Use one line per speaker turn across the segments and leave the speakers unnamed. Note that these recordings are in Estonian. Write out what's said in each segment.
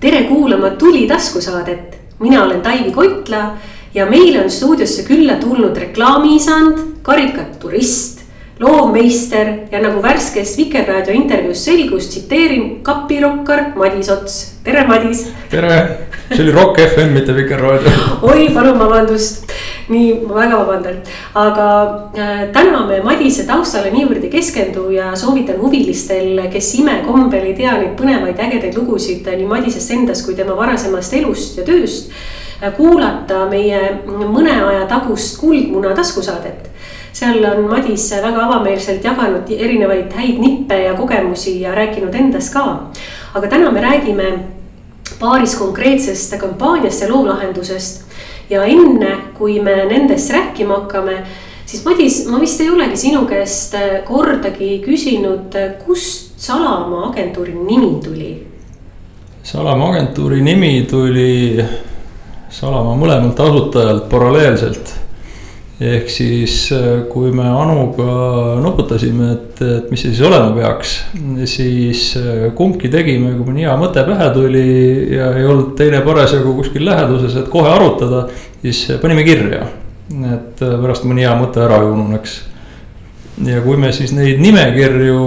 tere kuulama Tuli taskusaadet, mina olen Taivi Koitla ja meile on stuudiosse külla tulnud reklaamiisand, karikaturist, loovmeister ja nagu värskes Vikerraadio intervjuus selgus, tsiteerin kapirokkar Madis Ots. tere, Madis.
tere, see oli Rock FM, mitte Vikerraadio.
oi, palun vabandust, nii, ma väga vabandan, aga äh, täna me Madise taustale niivõrd ei keskendu ja soovitan huvilistel, kes imekombel ei tea neid põnevaid ägedaid lugusid nii Madisest endast kui tema varasemast elust ja tööst äh, kuulata meie mõne aja tagust Kuldmuna taskusaadet seal on Madis väga avameelselt jaganud erinevaid häid nippe ja kogemusi ja rääkinud endast ka. aga täna me räägime paaris konkreetsest kampaaniast ja loolahendusest. ja enne, kui me nendest rääkima hakkame, siis Madis, ma vist ei olegi sinu käest kordagi küsinud, kust Salamaa agentuuri nimi tuli?
Salamaa agentuuri nimi tuli Salamaa mõlemalt asutajalt paralleelselt ehk siis, äh, kui me Anuga nuputasime, et, et mis see siis olema peaks, siis äh, kumbki tegime, kui mõni hea mõte pähe tuli ja ei olnud teine parasjagu kuskil läheduses, et kohe arutada, siis panime kirja. et äh, pärast mõni hea mõte ära ei ununeks. ja kui me siis neid nimekirju,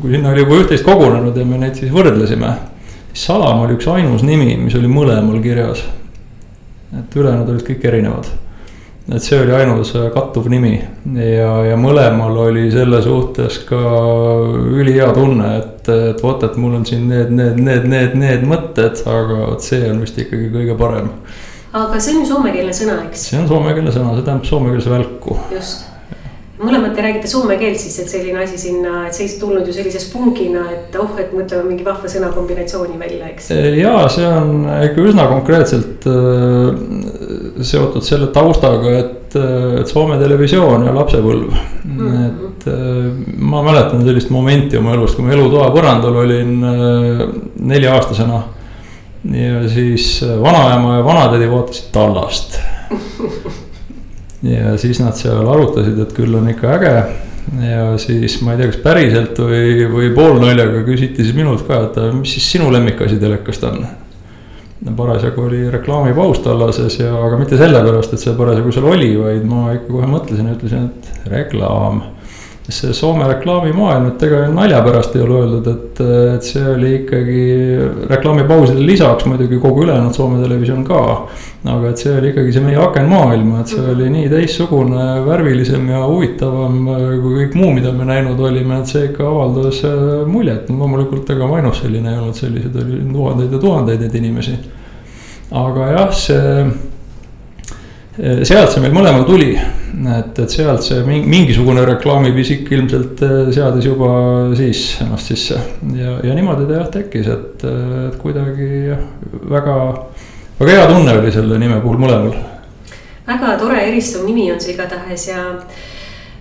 kui sinna oli juba üht-teist kogunenud ja me neid siis võrdlesime, siis Salam oli üks ainus nimi, mis oli mõlemal kirjas. et ülejäänud olid kõik erinevad et see oli ainus kattuv nimi ja, ja mõlemal oli selle suhtes ka ülihea tunne, et, et vot, et mul on siin need, need, need, need, need mõtted, aga vot see on vist ikkagi kõige parem.
aga see on ju soomekeelne sõna, eks?
see on soomekeelne sõna, see tähendab soomekeelse välku.
just mõlemad te räägite soome keelt siis, et selline asi sinna, et see ei tulnud ju sellise spungina, et oh, et mõtleme mingi vahva sõnakombinatsiooni välja, eks.
ja see on ikka üsna konkreetselt äh, seotud selle taustaga, et, äh, et Soome televisioon ja lapsepõlv mm. -hmm. et äh, ma mäletan sellist momenti oma elust, kui ma elutoa põrandal olin äh, nelja-aastasena. ja siis vanaema ja vanatädi vaatasid tallast ja siis nad seal arutasid, et küll on ikka äge. ja siis ma ei tea, kas päriselt või, või poolnaljaga küsiti siis minult ka, et mis siis sinu lemmikasi telekast on. Parasjagu oli reklaamipaus tallases ja, aga mitte sellepärast, et see parasjagu seal oli, vaid ma ikka kohe mõtlesin ja ütlesin, et reklaam see Soome reklaamimaailm, et ega nalja pärast ei ole öeldud, et, et see oli ikkagi reklaamipauside lisaks muidugi kogu ülejäänud Soome televisioon ka. aga et see oli ikkagi see meie aken maailma, et see oli nii teistsugune, värvilisem ja huvitavam kui kõik muu, mida me näinud olime, et see ikka avaldas muljet, loomulikult ega ma ainus selline ei olnud, selliseid oli tuhandeid ja tuhandeid neid inimesi. aga jah, see sealt see meil mõlemal tuli, et, et sealt see mingisugune reklaamipisik ilmselt äh, seadis juba siis ennast sisse. ja, ja niimoodi ta jah tekkis, et, et kuidagi väga, väga hea tunne oli selle nime puhul mõlemal.
väga tore eristuv nimi on see igatahes ja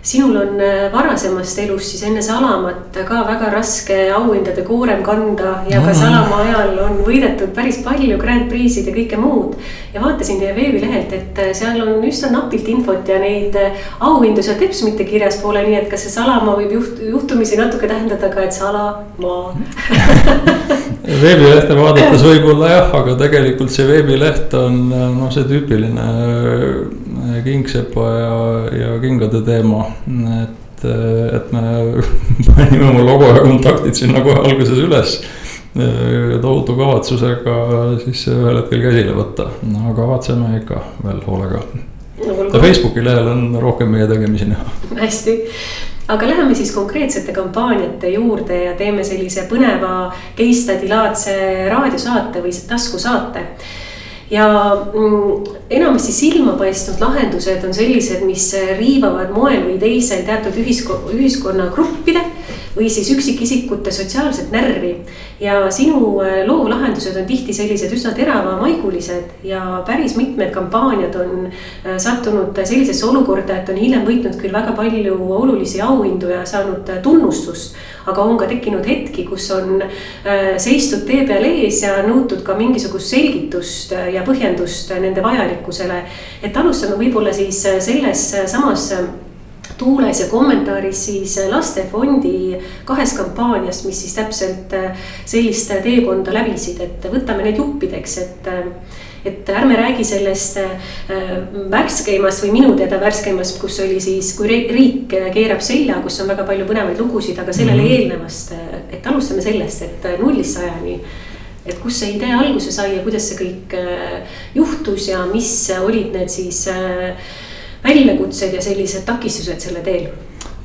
sinul on äh, varasemast elust siis enne Salamat ka väga raske auhindade koorem kanda ja ka Salama ajal on võidetud päris palju Grand Prix'id ja kõike muud. ja vaatasin teie veebilehelt, et äh, seal on üsna napilt infot ja neid äh, auhindu seal teps mitte kirjas pole, nii et kas see Salamaa võib juht, juhtumisi natuke tähendada ka, et Salamaa
veebilehte vaadates võib-olla jah, aga tegelikult see veebileht on noh, see tüüpiline kingsepa ja, ja kingade teema et, et me panime oma logo ja kontaktid sinna kohe alguses üles. tohutu kavatsusega siis ühel hetkel käsile võtta, no kavatseme ikka veel hoolega no,. Facebooki lehel on rohkem meie tegemisi näha.
hästi, aga läheme siis konkreetsete kampaaniate juurde ja teeme sellise põneva case study laadse raadiosaate või taskusaate. Ja mm, enamasti silma paistnud lahendused on sellised, mis riivavad moel või teisel teatud ühisko-, ühiskonnagruppide või siis üksikisikute sotsiaalset närvi. ja sinu äh, loovlahendused on tihti sellised üsna teravamaigulised ja päris mitmed kampaaniad on äh, sattunud sellisesse olukorda, et on hiljem võitnud küll väga palju olulisi auhindu ja saanud äh, tunnustust. aga on ka tekkinud hetki, kus on seistud tee peal ees ja nõutud ka mingisugust selgitust ja põhjendust nende vajalikkusele. et alustame võib-olla siis selles samas tuules ja kommentaaris siis lastefondi kahes kampaanias, mis siis täpselt sellist teekonda läbisid, et võtame need juppideks, et et ärme räägi sellest värskeimast või minu teada värskeimast, kus oli siis, kui riik keerab selja, kus on väga palju põnevaid lugusid, aga sellele mm -hmm. eelnevast, et alustame sellest, et nullist sajani et kust see idee alguse sai ja kuidas see kõik äh, juhtus ja mis olid need siis äh, väljakutsed ja sellised takistused selle teel?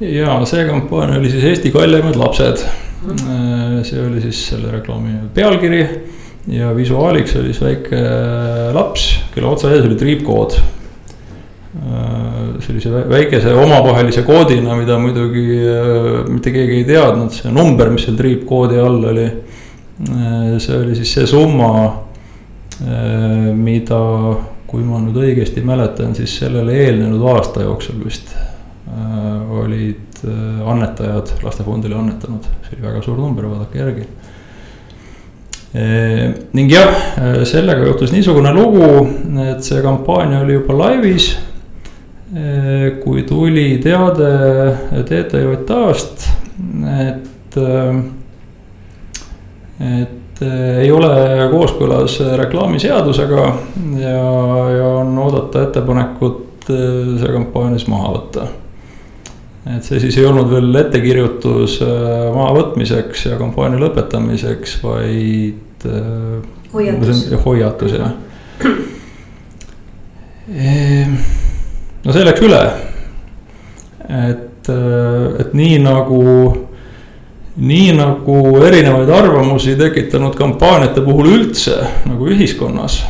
ja see kampaania oli siis Eesti kallimad lapsed mm. -hmm. see oli siis selle reklaami pealkiri ja visuaaliks oli siis väike laps, kelle otsa ees oli triipkood sellise väikese omavahelise koodina, mida muidugi mitte keegi ei teadnud, see number, mis seal triipkoodi all oli Äh, see oli siis see summa, äh, mida, kui ma nüüd õigesti mäletan, siis sellele eelnenud aasta jooksul vist äh, olid annetajad lastefondile annetanud, see oli väga suur number, vaadake järgi. ning jah, sellega juhtus niisugune lugu, et see kampaania oli juba laivis. kui tuli teade TTJA-st, et et äh, ei ole kooskõlas reklaamiseadusega ja, ja on oodata ettepanekut äh, see kampaania siis maha võtta. et see siis ei olnud veel ettekirjutus mahavõtmiseks ja kampaania lõpetamiseks, vaid.
hoiatus.
hoiatus jah. Ehm, no see läks üle. et, et nii nagu nii nagu erinevaid arvamusi tekitanud kampaaniate puhul üldse nagu ühiskonnas.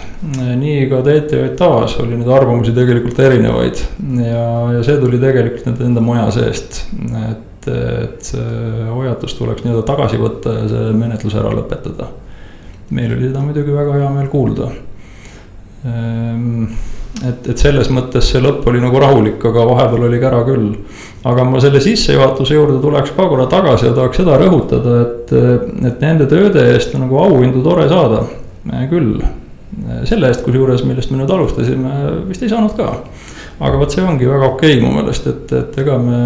nii ka TTJA-s oli neid arvamusi tegelikult erinevaid ja, ja see tuli tegelikult nende enda maja seest. et, et see hoiatus tuleks nii-öelda tagasi võtta ja see menetlus ära lõpetada. meil oli seda muidugi väga hea meel kuulda ehm, et, et selles mõttes see lõpp oli nagu rahulik, aga vahepeal oli kära küll. Aga ma selle sissejuhatuse juurde tuleks ka korra tagasi ja tahaks seda rõhutada, et, et nende tööde eest on nagu auhindu tore saada, küll. selle eest, kusjuures, millest me nüüd alustasime, vist ei saanud ka aga vot see ongi väga okei okay, mu meelest, et, et ega me,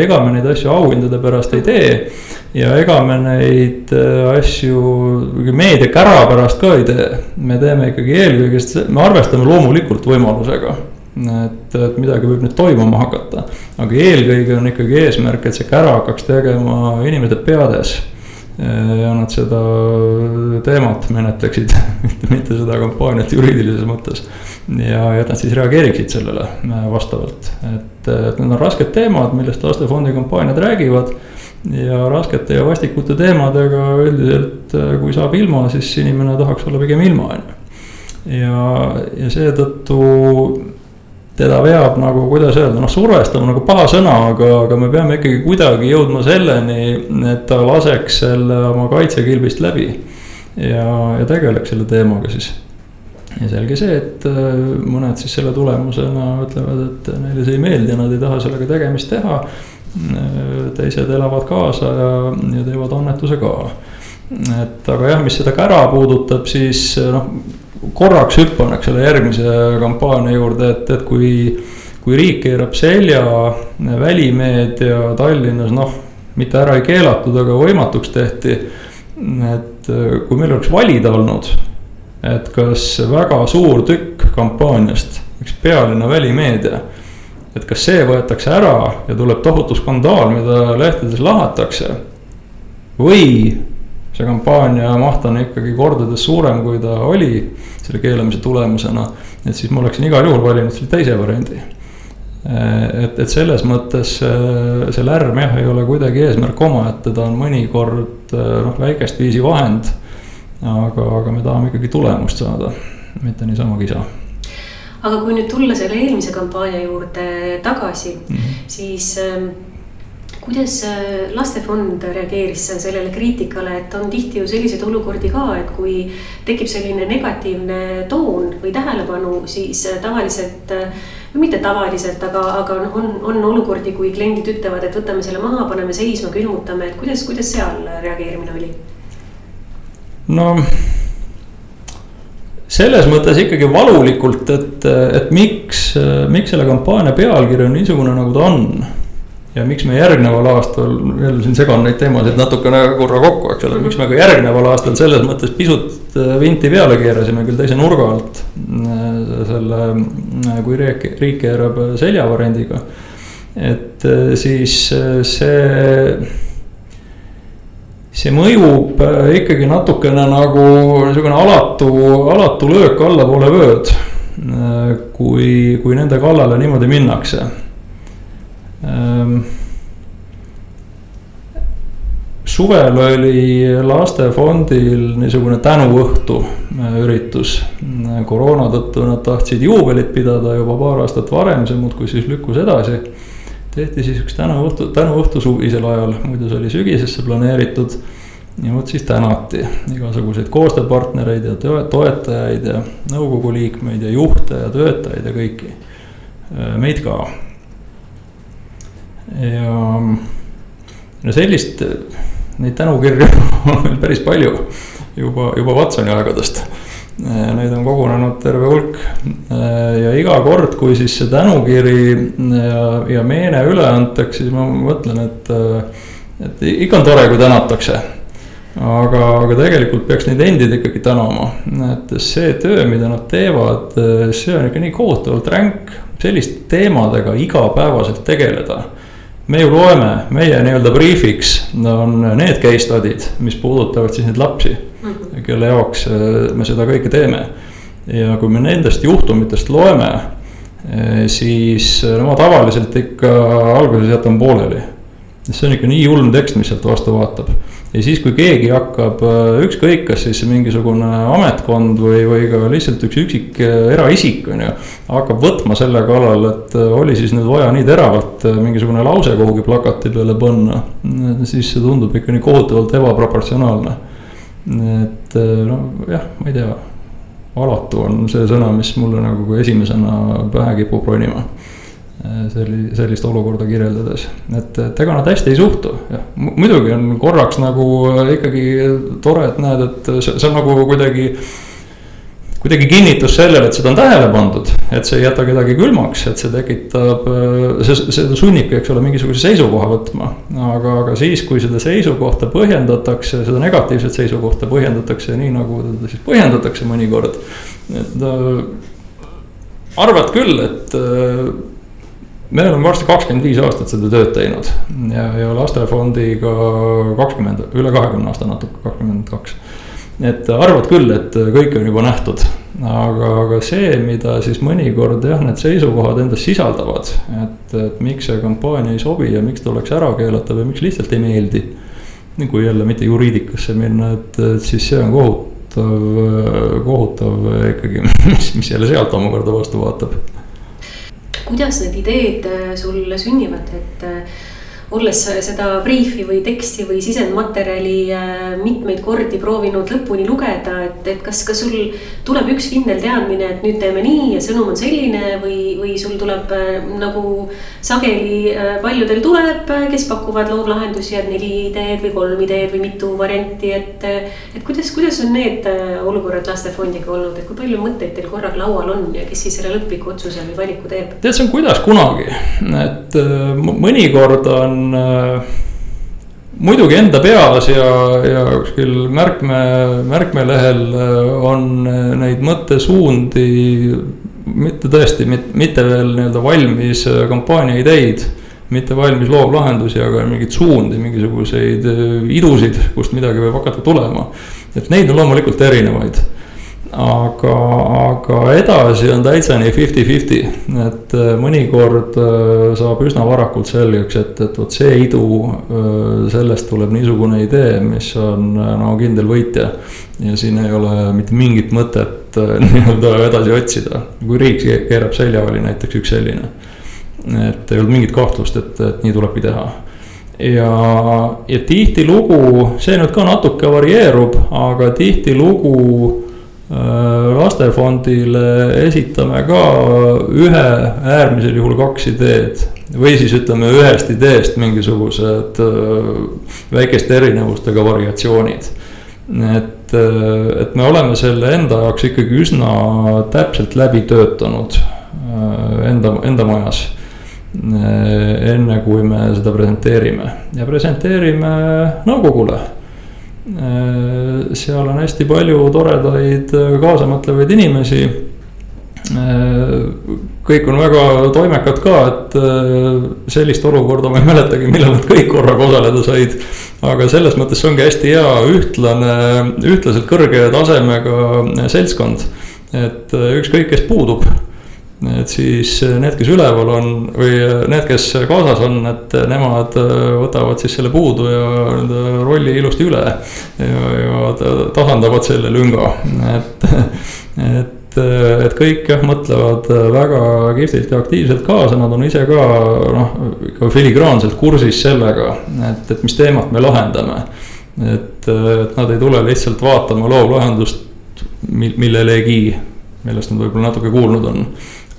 ega me neid asju auhindade pärast ei tee. ja ega me neid äh, asju meediakära pärast ka ei tee, me teeme ikkagi eelkõige, sest me arvestame loomulikult võimalusega et, et midagi võib nüüd toimuma hakata. aga eelkõige on ikkagi eesmärk, et see kära hakkaks tegema inimeste peades ja nad seda teemat menetleksid mitte seda kampaaniat juriidilises mõttes. ja, ja et nad siis reageeriksid sellele äh, vastavalt, et, et need on rasked teemad, millest Lastefondi kampaaniad räägivad. ja raskete ja vastikute teemadega üldiselt, äh, kui saab ilma, siis inimene tahaks olla pigem ilma, on ju. ja, ja seetõttu teda veab nagu, kuidas öelda, noh survestab nagu paha sõna, aga, aga me peame ikkagi kuidagi jõudma selleni, et ta laseks selle oma kaitsekilbist läbi. ja, ja tegeleks selle teemaga siis. ja selge see, et äh, mõned siis selle tulemusena ütlevad, et neile see ei meeldi ja nad ei taha sellega tegemist teha. Teised elavad kaasa ja, ja teevad annetuse ka. et aga jah, mis seda kära puudutab, siis noh korraks hüppan, eks ole, järgmise kampaania juurde, et, et kui, kui riik keerab selja välimeedia Tallinnas, noh, mitte ära ei keelatud, aga võimatuks tehti. et kui meil oleks valida olnud, et kas väga suur tükk kampaaniast, üks pealinna välimeedia et kas see võetakse ära ja tuleb tohutu skandaal, mida lehtedes lahatakse. või see kampaania maht on ikkagi kordades suurem, kui ta oli selle keelamise tulemusena. et siis ma oleksin igal juhul valinud selle teise variandi. et, et selles mõttes see lärm jah, ei ole kuidagi eesmärk omaette, ta on mõnikord noh, väikest viisi vahend. aga, aga me tahame ikkagi tulemust saada, mitte niisama kisa
aga kui nüüd tulla selle eelmise kampaania juurde tagasi mm, -hmm. siis ähm, kuidas äh, Lastefond reageeris sellele kriitikale, et on tihti ju selliseid olukordi ka, et kui tekib selline negatiivne toon või tähelepanu, siis äh, tavaliselt. Äh, või mitte tavaliselt, aga, aga noh, on, on olukordi, kui kliendid ütlevad, et võtame selle maha, paneme seisma, külmutame, et kuidas, kuidas seal reageerimine oli?
no selles mõttes ikkagi valulikult, et, et miks, miks selle kampaania pealkiri on niisugune, nagu ta on. Ja miks me järgneval aastal, jälle siin segan neid teemasid natukene korra kokku, eks ole, miks me ka järgneval aastal selles mõttes pisut vinti peale keerasime küll teise nurga alt. selle, kui riik, riik keerab seljavariandiga. et siis see see mõjub äh, ikkagi natukene nagu niisugune alatu, alatu löök allapoole vööd. Äh, kui, kui nende kallale niimoodi minnakse. Ähm, suvel oli lastefondil niisugune tänuõhtu äh, üritus. koroona tõttu nad tahtsid juubelit pidada juba paar aastat varem, see muudkui siis lükkus edasi tehti siis üks tänuõhtu, tänuõhtu suvisel ajal, muidu see oli sügisesse planeeritud. ja vot siis tänati igasuguseid koostööpartnereid ja toetajaid ja nõukogu liikmeid ja juhte ja töötajaid ja kõiki, äh, meid ka. Ja no sellist, neid tänukirju on meil päris palju juba, juba Watsoni aegadest. Neid on kogunenud terve hulk. Ja iga kord, kui siis see tänukiri ja, ja meene üle antakse, siis ma mõtlen, et, et ikka on tore, kui tänatakse. aga, aga tegelikult peaks neid endid ikkagi tänama, et see töö, mida nad teevad, see on ikka nii kohutavalt ränk, selliste teemadega igapäevaselt tegeleda me ju loeme, meie nii-öelda briifiks on need case study'd, mis puudutavad siis neid lapsi mm, -hmm. kelle jaoks äh, me seda kõike teeme. ja kui me nendest juhtumitest loeme, äh, siis äh, no ma tavaliselt ikka alguses jätan pooleli. See on ikka nii julm tekst, mis sealt vastu vaatab ja siis, kui keegi hakkab äh, ükskõik, kas siis mingisugune ametkond või, või ka lihtsalt üks üksik äh, eraisik on ju. hakkab võtma selle kallal, et äh, oli siis nüüd vaja nii teravalt mingisugune lause kuhugi plakati peale panna. siis see tundub ikka nii kohutavalt ebaproportsionaalne. et nojah, ma ei tea, alatu on see sõna, mis mulle nagu esimesena pähe kipub ronima selli-, sellist olukorda kirjeldades, et, et ega nad hästi ei suhtu, jah, muidugi on korraks nagu ikkagi tore, et näed, et see, see on nagu kuidagi. kuidagi kinnitus sellele, et seda on tähele pandud, et see ei jäta kedagi külmaks, et see tekitab, see, see sunnibki, eks ole, mingisuguse seisukoha võtma. aga, aga siis, kui seda seisukohta põhjendatakse, seda negatiivset seisukohta põhjendatakse nii, nagu teda siis põhjendatakse mõnikord. et äh, arvad küll, et äh, me oleme varsti kakskümmend viis aastat seda tööd teinud ja, ja lastefondiga kakskümmend, üle kahekümne aasta natuke, kakskümmend kaks. et arvad küll, et kõike on juba nähtud, aga, aga see, mida siis mõnikord jah, need seisukohad endas sisaldavad, et, et miks see kampaania ei sobi ja miks tuleks ära keelata või miks lihtsalt ei meeldi. kui jälle mitte juriidikasse minna, et, et siis see on kohutav, kohutav ikkagi, mis, mis jälle sealt omakorda vastu vaatab
kuidas need ideed äh, sul sünnivad, et äh, olles seda briifi või teksti või sisendmaterjali äh, mitmeid kordi proovinud lõpuni lugeda, et, et kas, kas sul tuleb üks kindel teadmine, et nüüd teeme nii ja sõnum on selline või, või sul tuleb nagu sageli paljudel tuleb, kes pakuvad loovlahendusi, et neli ideed või kolm ideed või mitu varianti, et. et kuidas, kuidas on need olukorrad lastefondiga olnud, et kui palju mõtteid teil korraga laual on ja kes siis selle lõpliku otsuse või valiku teeb?
tead, see on kuidas kunagi, et mõnikord on on äh, muidugi enda peas ja, ja kuskil märkme, märkmelehel äh, on äh, neid mõttesuundi. mitte tõesti, mitte veel nii-öelda valmis kampaania ideid, mitte valmis loovlahendusi, aga mingeid suundi, mingisuguseid idusid, kust midagi võib hakata tulema. et neid on loomulikult erinevaid aga, aga edasi on täitsa nii fifty-fifty, et äh, mõnikord äh, saab üsna varakult selgeks, et, et vot see idu, äh, sellest tuleb niisugune idee, mis on no kindel võitja. ja siin ei ole mitte mingit mõtet nii-öelda edasi otsida, kui riik keerab selja, oli näiteks üks selline. et ei olnud mingit kahtlust, et, et nii tulebki teha ja, ja tihtilugu, see nüüd ka natuke varieerub, aga tihtilugu lastefondile esitame ka ühe, äärmisel juhul kaks ideed. või siis ütleme ühest ideest mingisugused äh, väikeste erinevustega variatsioonid. et et me oleme selle enda jaoks ikkagi üsna täpselt läbi töötanud enda, enda majas enne kui me seda presenteerime ja presenteerime nõukogule seal on hästi palju toredaid kaasamõtlevaid inimesi. kõik on väga toimekad ka, et sellist olukorda ma ei mäletagi, millal nad kõik korraga osaleda said. aga selles mõttes see ongi hästi hea, ühtlane, ühtlaselt kõrge tasemega seltskond. et ükskõik, kes puudub et siis need, kes üleval on või need, kes kaasas on, et nemad võtavad siis selle puudu ja nende rolli ilusti üle. ja, ja tasandavad selle lünga, et, et, et kõik jah, mõtlevad väga kihvtilt ja aktiivselt kaasa, nad on ise ka noh, ikka filigraanselt kursis sellega, et, et mis teemat me lahendame. et, et nad ei tule lihtsalt vaatama loovlahendust millelegi, millest nad võib-olla natuke kuulnud on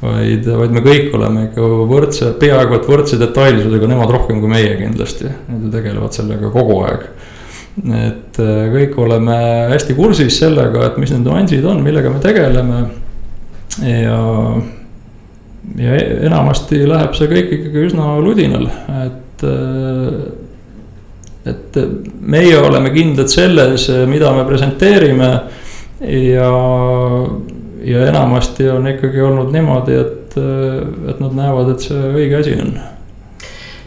vaid, vaid me kõik oleme ikka võrdse, peaaegu et võrdse detailsusega, nemad rohkem kui meie kindlasti, nad ju tegelevad sellega kogu aeg. et äh, kõik oleme hästi kursis sellega, et mis need nüansid on, millega me tegeleme. ja, ja enamasti läheb see kõik ikkagi üsna ludinal, et äh, et meie oleme kindlad selles, mida me presenteerime ja ja enamasti on ikkagi olnud niimoodi, et, et nad näevad, et see õige asi on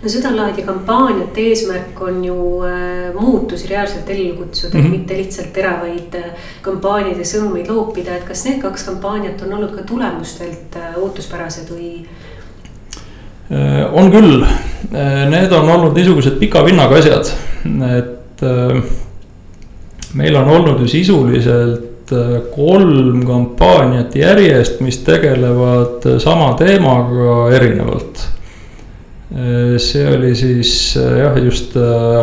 no sedalaadi kampaaniate eesmärk on ju äh, muutusi reaalselt ellu kutsuda mm, -hmm. mitte lihtsalt teravaid äh, kampaaniaid ja sõnumeid loopida, et kas need kaks kampaaniat on olnud ka tulemustelt äh, ootuspärased või?
Äh, on küll, äh, need on olnud niisugused pika vinnaga asjad, et äh, meil on olnud ju sisuliselt kolm kampaaniat järjest, mis tegelevad äh, sama teemaga erinevalt. Äh, see oli siis jah, just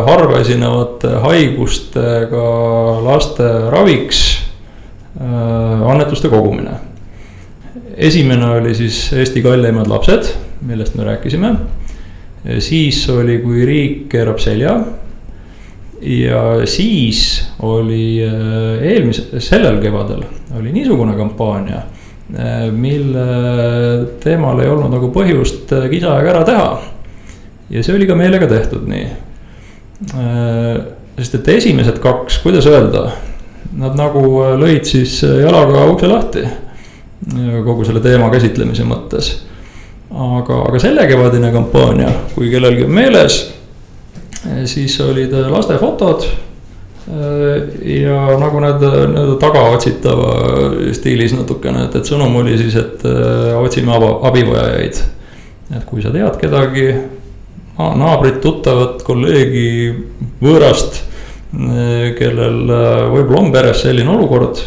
harva esinevate haigustega laste raviks annetuste kogumine. esimene oli siis Eesti kalleimad lapsed, millest me rääkisime. siis oli, kui riik keerab selja ja siis oli äh, eelmise, sellel kevadel oli niisugune kampaania, äh, mille teemal ei olnud nagu põhjust äh, kisa ja kära teha. ja see oli ka meelega tehtud nii. sest et esimesed kaks, kuidas öelda, nad nagu lõid siis jalaga ukse lahti kogu selle teema käsitlemise mõttes. aga, aga sellekevadine kampaania, kui kellelgi on meeles siis olid äh, lastefotod. Äh, ja nagu need nii-öelda tagaotsitava stiilis natukene, et, et sõnum oli siis, et otsime abivajajaid. et kui sa tead kedagi, naabrit, tuttavat, kolleegi, võõrast, kellel võib-olla on peres selline olukord,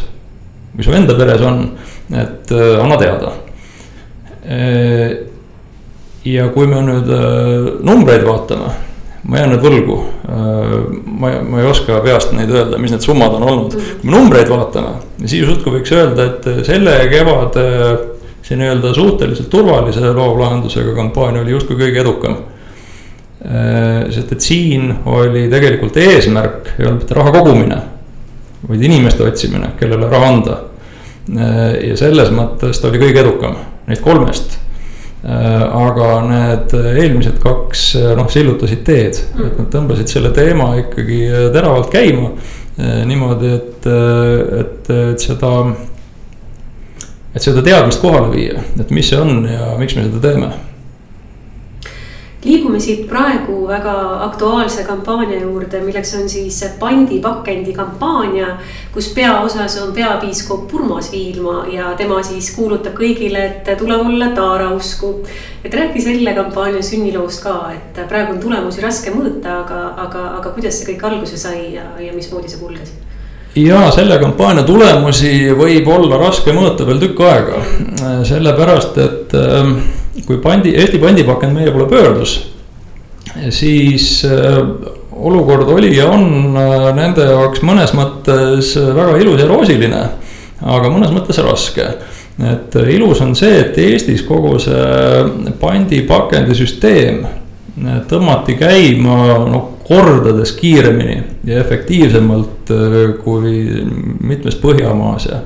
või su enda peres on, et anna teada ja kui me nüüd numbreid vaatame ma jään nüüd võlgu. Äh, ma, ma ei oska peast neid öelda, mis need summad on olnud. kui me numbreid vaatame, siis justkui võiks öelda, et selle kevade see nii-öelda suhteliselt turvalise loovlahendusega kampaania oli justkui kõige edukam. Äh, sest et siin oli tegelikult eesmärk, ei olnud mitte raha kogumine, vaid inimeste otsimine, kellele raha anda. Äh, ja selles mõttes ta oli kõige edukam neist kolmest aga need eelmised kaks äh, noh, sillutasid teed, et nad tõmbasid selle teema ikkagi äh, teravalt käima. niimoodi, et, et, et seda, et seda teadmist kohale viia, et mis see on ja miks me seda teeme
liigume siit praegu väga aktuaalse kampaania juurde, milleks on siis pandipakendi kampaania. kus peaosas on peapiiskop Urmas Viilma ja tema siis kuulutab kõigile, et tuleb olla taarausku. et räägi selle kampaania sünniloost ka, et praegu on tulemusi raske mõõta, aga, aga, aga kuidas see kõik alguse sai ja, ja mismoodi see kulges?
ja selle kampaania tulemusi võib olla raske mõõta veel tükk aega, sellepärast et ähm, kui pandi, Eesti pandipakend meie poole pöördus, siis äh, olukord oli ja on äh, nende jaoks mõnes mõttes väga ilus ja roosiline, aga mõnes mõttes raske. Et ilus on see, et Eestis kogu see pandipakendisüsteem tõmmati käima noh, kordades kiiremini ja efektiivsemalt kui mitmes Põhjamaas ja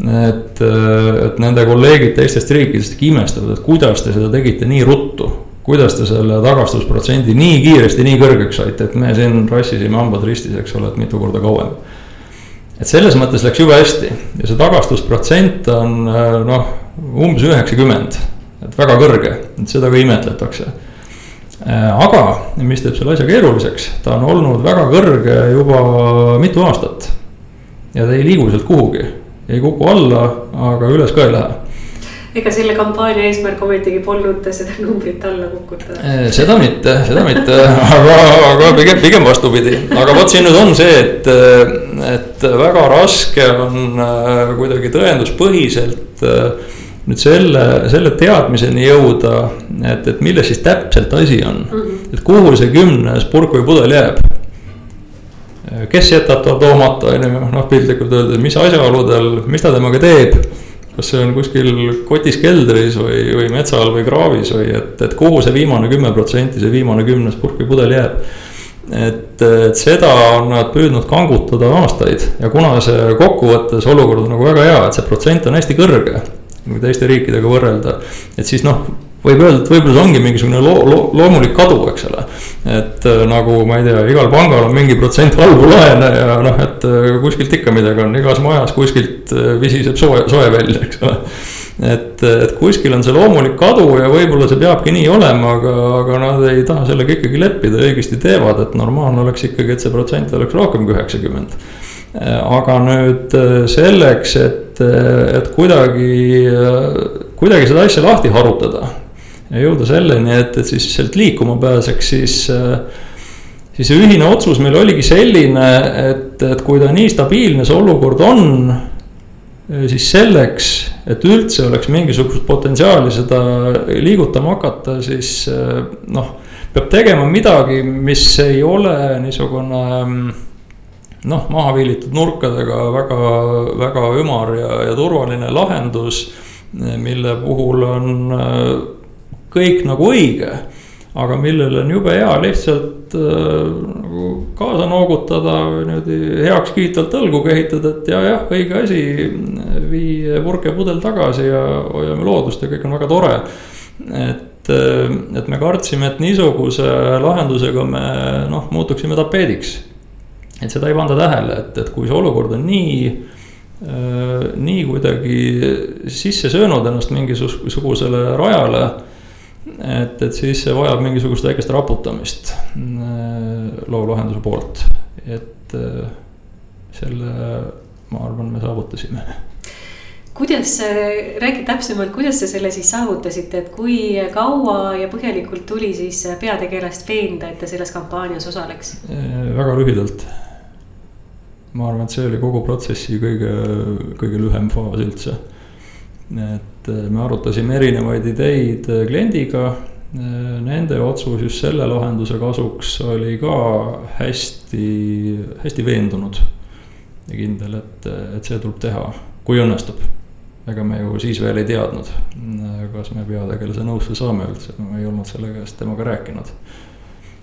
et, et nende kolleegid teistest riikidest imestavad, et kuidas te seda tegite nii ruttu. kuidas te selle tagastusprotsendi nii kiiresti nii kõrgeks saite, et me siin rassisime hambad ristis, eks ole, et mitu korda kauem. et selles mõttes läks jube hästi ja see tagastusprotsent on noh, umbes üheksakümmend, et väga kõrge, et seda ka imetletakse aga mis teeb selle asja keeruliseks, ta on olnud väga kõrge juba mitu aastat. ja ta ei liigu sealt kuhugi ei kuku alla, aga üles ka ei lähe.
Ega selle kampaania eesmärk ometigi polnud seda numbrit alla kukutada?
Eh, seda mitte, seda mitte, aga, aga pigem, pigem vastupidi, aga vot siin nüüd on see, et, et väga raske on äh, kuidagi tõenduspõhiselt äh, nüüd selle, selle teadmiseni jõuda, et, et milles siis täpselt asi on. Mm, -hmm. et kuhu see kümnes purk või pudel jääb kes jätab ta toomata, on ju, noh piltlikult öeldes, mis asjaoludel, mis ta temaga teeb. kas see on kuskil kotis keldris või, või metsa all või kraavis või et, et kuhu see viimane kümme protsenti, see viimane kümnes purk või pudel jääb. et, et seda on nad püüdnud kangutada aastaid ja kuna see kokkuvõttes olukord on nagu väga hea, et see protsent on hästi kõrge. kui teiste riikidega võrrelda, et siis noh võib öelda, et võib-olla see ongi mingisugune loo, loo, loomulik kadu, eks ole. et äh, nagu ma ei tea, igal pangal on mingi protsent halbu laene ja noh, et äh, kuskilt ikka midagi on, igas majas kuskilt äh, visiseb soe, soe välja, eks ole. et, et kuskil on see loomulik kadu ja võib-olla see peabki nii olema, aga, aga nad ei taha sellega ikkagi leppida, õigesti teevad, et normaalne oleks ikkagi, et see protsent oleks rohkem kui üheksakümmend aga nüüd selleks, et, et kuidagi, kuidagi seda asja lahti harutada ja jõuda selleni, et, et siis sealt liikuma pääseks, siis. siis see ühine otsus meil oligi selline, et, et kui ta nii stabiilne see olukord on. siis selleks, et üldse oleks mingisugust potentsiaali seda liigutama hakata, siis noh. peab tegema midagi, mis ei ole niisugune noh, maha viilitud nurkadega väga, väga ümar ja, ja turvaline lahendus. mille puhul on kõik nagu õige. aga millele on jube hea lihtsalt äh, nagu kaasa noogutada niimoodi heakskiitvalt õlgu kehitada, et ja, jah, õige asi. vii purk ja pudel tagasi ja hoiame loodust ja kõik on väga tore. et, äh, et me kartsime, et niisuguse lahendusega me noh, muutuksime tapeediks. et seda ei panda tähele, et, et kui see olukord on nii äh, nii kuidagi sisse söönud ennast mingisugusele rajale et, et siis see vajab mingisugust väikest raputamist äh, loo lahenduse poolt, et äh, selle, ma arvan, me saavutasime
kuidas, räägi täpsemalt, kuidas te selle siis saavutasite, et kui kaua ja põhjalikult tuli siis peategelast veenda, et ta selles kampaanias osaleks?
Äh, väga lühidalt. ma arvan, et see oli kogu protsessi kõige, kõige lühem faas üldse et äh, me arutasime erinevaid ideid äh, kliendiga. Äh, nende otsus just selle lahenduse kasuks oli ka hästi, hästi veendunud. ja kindel, et, et see tuleb teha, kui õnnestub. ega me ju siis veel ei teadnud, kas me peategelase nõusse saame üldse, me ei olnud selle käest temaga rääkinud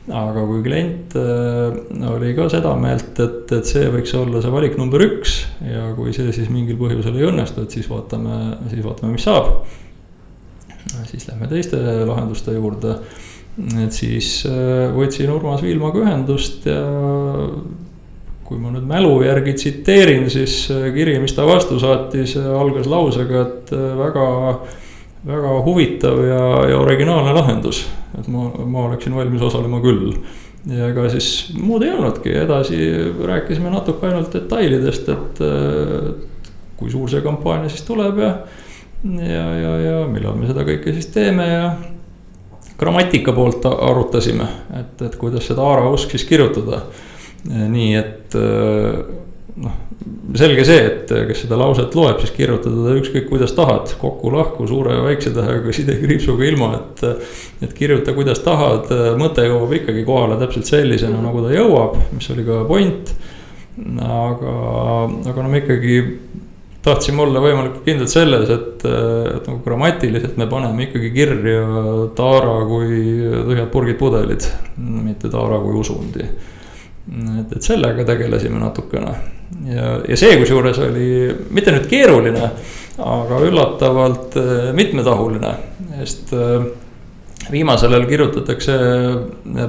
aga kui klient äh, oli ka seda meelt, et, et see võiks olla see valik number üks ja kui see siis mingil põhjusel ei õnnestu, et siis vaatame, siis vaatame, mis saab. siis lähme teiste lahenduste juurde. et siis äh, võtsin Urmas Viilmaga ühendust ja kui ma nüüd mälu järgi tsiteerin, siis äh, kiri, mis ta vastu saatis, algas lausega, et väga väga huvitav ja, ja originaalne lahendus, et ma, ma oleksin valmis osalema küll. ja ega siis muud ei olnudki, edasi rääkisime natuke ainult detailidest, et, kui suur see kampaania siis tuleb ja. ja, ja, ja millal me seda kõike siis teeme ja grammatika poolt arutasime, et, et kuidas seda aarausk siis kirjutada. nii et noh, selge see, et kes seda lauset loeb, siis kirjutada ta ükskõik kuidas tahad, kokku-lahku, suure ja väikse tähega, sidekriipsuga ilma, et. et kirjuta, kuidas tahad, mõte jõuab ikkagi kohale täpselt sellisena, nagu ta jõuab, mis oli ka point. aga, aga no me ikkagi tahtsime olla võimalikult kindlad selles, et, et nagu grammatiliselt me paneme ikkagi kirja taara kui tühjad purgid pudelid, mitte taara kui usundi. Et, et sellega tegelesime natukene ja, ja see kusjuures oli mitte nüüd keeruline, aga üllatavalt äh, mitmetahuline, sest äh, viimasel ajal kirjutatakse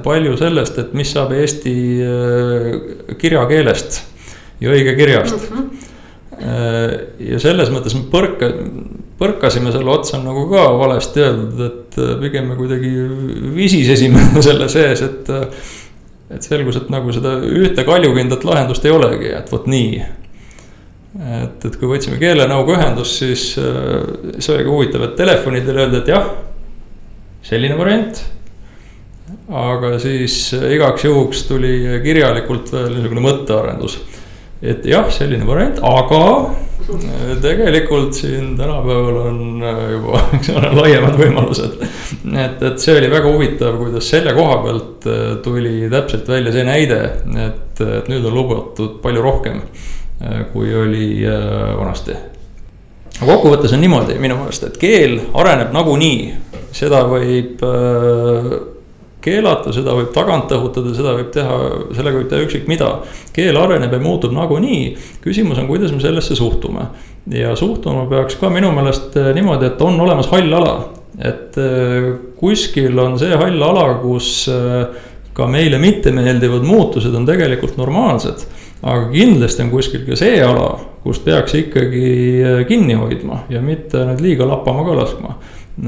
palju sellest, et mis saab eesti kirjakeelest ja õigekirjast mm. -hmm ja selles mõttes me põrka, põrkasime selle otsa nagu ka valesti öeldud, et pigem me kuidagi visisesime selle sees, et. Et selgus, et nagu seda ühte kaljukindlat lahendust ei olegi, et vot nii. et, et kui võtsime keelenõuga ühendust, siis see oli ka huvitav, et telefonidel öeldi, et jah selline variant. aga siis igaks juhuks tuli kirjalikult veel niisugune mõttearendus. Et jah, selline variant, aga äh, tegelikult siin tänapäeval on äh, juba, eks ole, laiemad võimalused. et, et see oli väga huvitav, kuidas selle koha pealt äh, tuli täpselt välja see näide, et, et nüüd on lubatud palju rohkem, kui oli vanasti kokkuvõttes on niimoodi minu meelest, et keel areneb nagunii, seda võib keelata, seda võib tagant õhutada, seda võib teha, sellega võib teha ükskõik mida. keel areneb ja muutub nagunii, küsimus on, kuidas me sellesse suhtume. ja suhtuma peaks ka minu meelest äh, niimoodi, et on olemas hall ala. et äh, kuskil on see hall ala, kus ka meile mittemeeldivad muutused on tegelikult normaalsed aga kindlasti on kuskil ka see ala, kust peaks ikkagi kinni hoidma ja mitte nüüd liiga lappama ka laskma.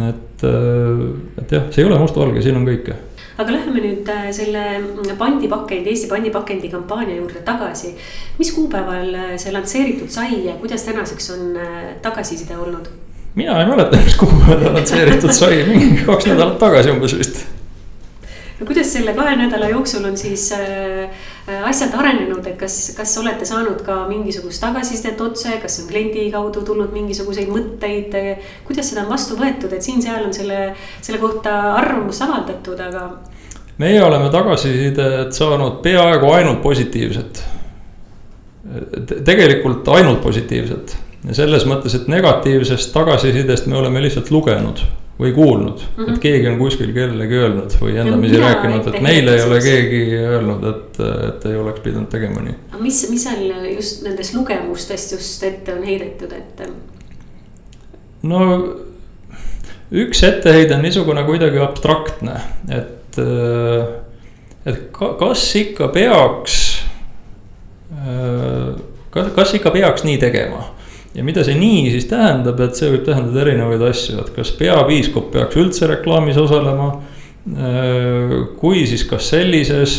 et, et jah, see ei ole mustvalge, siin on kõike
aga läheme nüüd äh, selle pandipakendi, Eesti pandipakendi kampaania juurde tagasi. mis kuupäeval see lansseeritud sai ja kuidas tänaseks on tagasiside olnud?
mina ei mäleta, mis kuupäeval lansseeritud sai, mingi kaks nädalat tagasi umbes vist
no kuidas selle kahe nädala jooksul on siis äh, äh, asjad arenenud, et kas, kas olete saanud ka mingisugust tagasisidet otse, kas on kliendi kaudu tulnud mingisuguseid mõtteid? kuidas seda on vastu võetud, et siin-seal on selle, selle kohta arvamust avaldatud, aga.
meie oleme tagasisidet saanud peaaegu ainult positiivset. tegelikult ainult positiivset ja selles mõttes, et negatiivsest tagasisidest me oleme lihtsalt lugenud või kuulnud mm, -hmm. et keegi on kuskil kellelegi öelnud või endamisi no, rääkinud, et meile ei ole keegi öelnud, et, et ei oleks pidanud tegema nii.
aga mis, mis seal just nendest lugemustest just ette on heidetud, et?
no üks etteheide on niisugune kuidagi abstraktne, et, et kas ikka peaks, kas, kas ikka peaks nii tegema ja mida see nii siis tähendab, et see võib tähendada erinevaid asju, et kas peapiiskop peaks üldse reklaamis osalema. Äh, kui, siis kas sellises.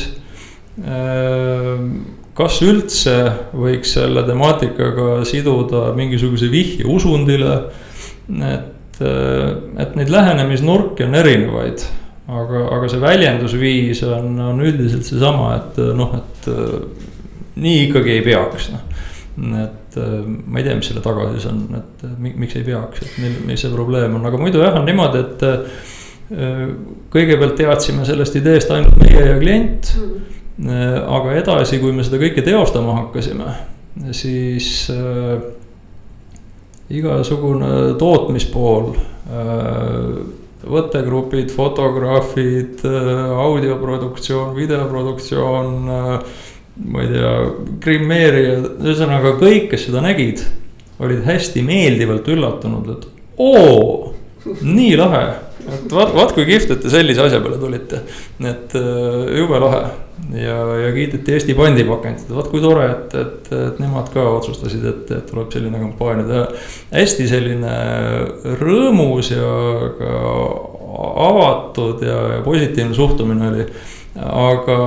Äh, kas üldse võiks selle temaatikaga siduda mingisuguse vihje usundile. et, äh, et neid lähenemisnurki on erinevaid, aga, aga see väljendusviis on, on üldiselt seesama, et noh, et nii ikkagi ei peaks, noh et äh, ma ei tea, mis selle taga siis on, et äh, miks ei peaks, et mil, mis see probleem on, aga muidu jah, on niimoodi, et. Äh, kõigepealt teadsime sellest ideest ainult meie ja klient mm.. aga edasi, kui me seda kõike teostama hakkasime, siis äh, igasugune tootmispool äh, võttegrupid, fotograafid, audioproduktsioon, videoproduktsioon äh, ma ei tea, grimeerijad, ühesõnaga kõik, kes seda nägid, olid hästi meeldivalt üllatunud, et oo, nii lahe. et vaat, vaat kui kihvt, et te sellise asja peale tulite, et äh, jube lahe ja, ja kiideti Eesti pandipakendit, vaat kui tore, et, et, et nemad ka otsustasid, et, et tuleb selline kampaania teha. hästi selline rõõmus ja ka avatud ja, ja positiivne suhtumine oli, aga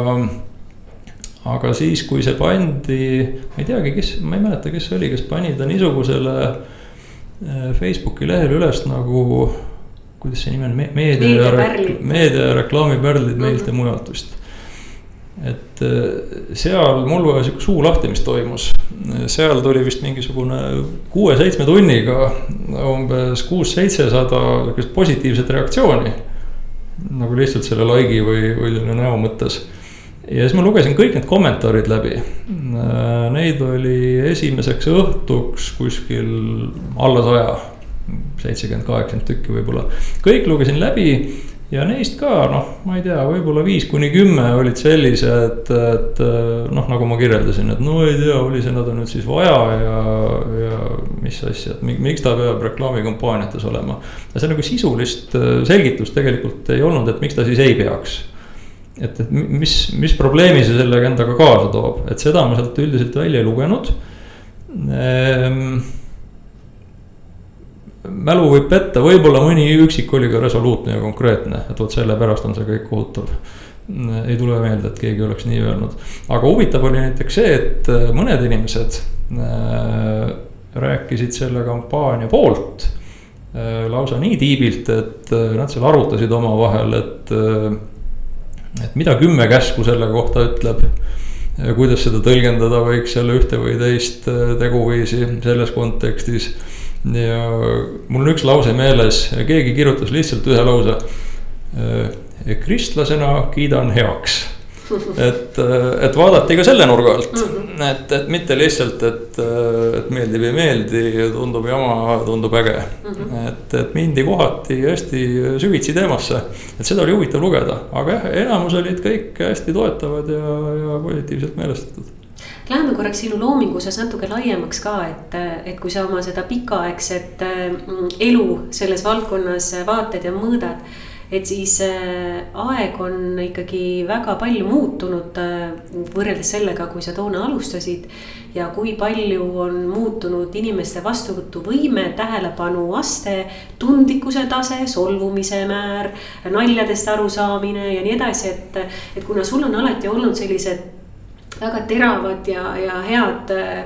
aga siis, kui see pandi, ma ei teagi, kes, ma ei mäleta, kes see oli, kes pani ta niisugusele äh, Facebooki lehel üles nagu. kuidas see nimi on, meedia ja, meedia ja reklaamipärlid meilt ja mhm. mujalt vist. et äh, seal mul kohe sihuke suu lahti, mis toimus, seal tuli vist mingisugune kuue-seitsme tunniga umbes kuus-seitsesada sihukest positiivset reaktsiooni. nagu lihtsalt selle like'i või, või selle näo mõttes ja siis ma lugesin kõik need kommentaarid läbi. Neid oli esimeseks õhtuks kuskil alla saja, seitsekümmend, kaheksakümmend tükki võib-olla. kõik lugesin läbi ja neist ka noh, ma ei tea, võib-olla viis kuni kümme olid sellised, et noh, nagu ma kirjeldasin, et no ei tea, oli seda nüüd siis vaja ja, ja mis asja, et miks ta peab reklaamikampaaniates olema. ja see nagu sisulist äh, selgitust tegelikult ei olnud, et miks ta siis ei peaks. Et, et mis, mis probleemi see sellega endaga kaasa toob, et seda ma sealt üldiselt välja ei lugenud. Ehm, mälu võib petta, võib-olla mõni üksik oli ka resoluutne ja konkreetne, et vot sellepärast on see kõik kohutav. ei tule meelde, et keegi oleks nii öelnud, aga huvitav oli näiteks see, et äh, mõned inimesed äh, rääkisid selle kampaania poolt äh, lausa nii tiibilt, et äh, nad seal arutasid omavahel, et äh,, et mida kümme käsku selle kohta ütleb? Kuidas seda tõlgendada võiks jälle ühte või teist äh, teguviisi selles kontekstis? Ja mul on üks lause meeles, keegi kirjutas lihtsalt ühe lause. Äh, kristlasena kiidan heaks et, äh, et vaadati ka selle nurga alt, mhm. et, et mitte lihtsalt, et, äh, et meeldib, ei meeldi, tundub jama, tundub äge. Mhm. et, et mindi kohati hästi süvitsi teemasse, et seda oli huvitav lugeda, aga jah, enamus olid kõik hästi toetavad ja, ja positiivselt meelestatud
Läheme korraks sinu loominguses natuke laiemaks ka, et, et kui sa oma seda pikaaegset mm, elu selles valdkonnas vaated ja mõõdad. Et siis äh, aeg on ikkagi väga palju muutunud äh, võrreldes sellega, kui sa toona alustasid. ja kui palju on muutunud inimeste vastuvõtuvõime, tähelepanu aste, tundlikkuse tase, solvumise määr, naljadest arusaamine ja nii edasi, et. et kuna sul on alati olnud sellised väga teravad ja, ja head äh,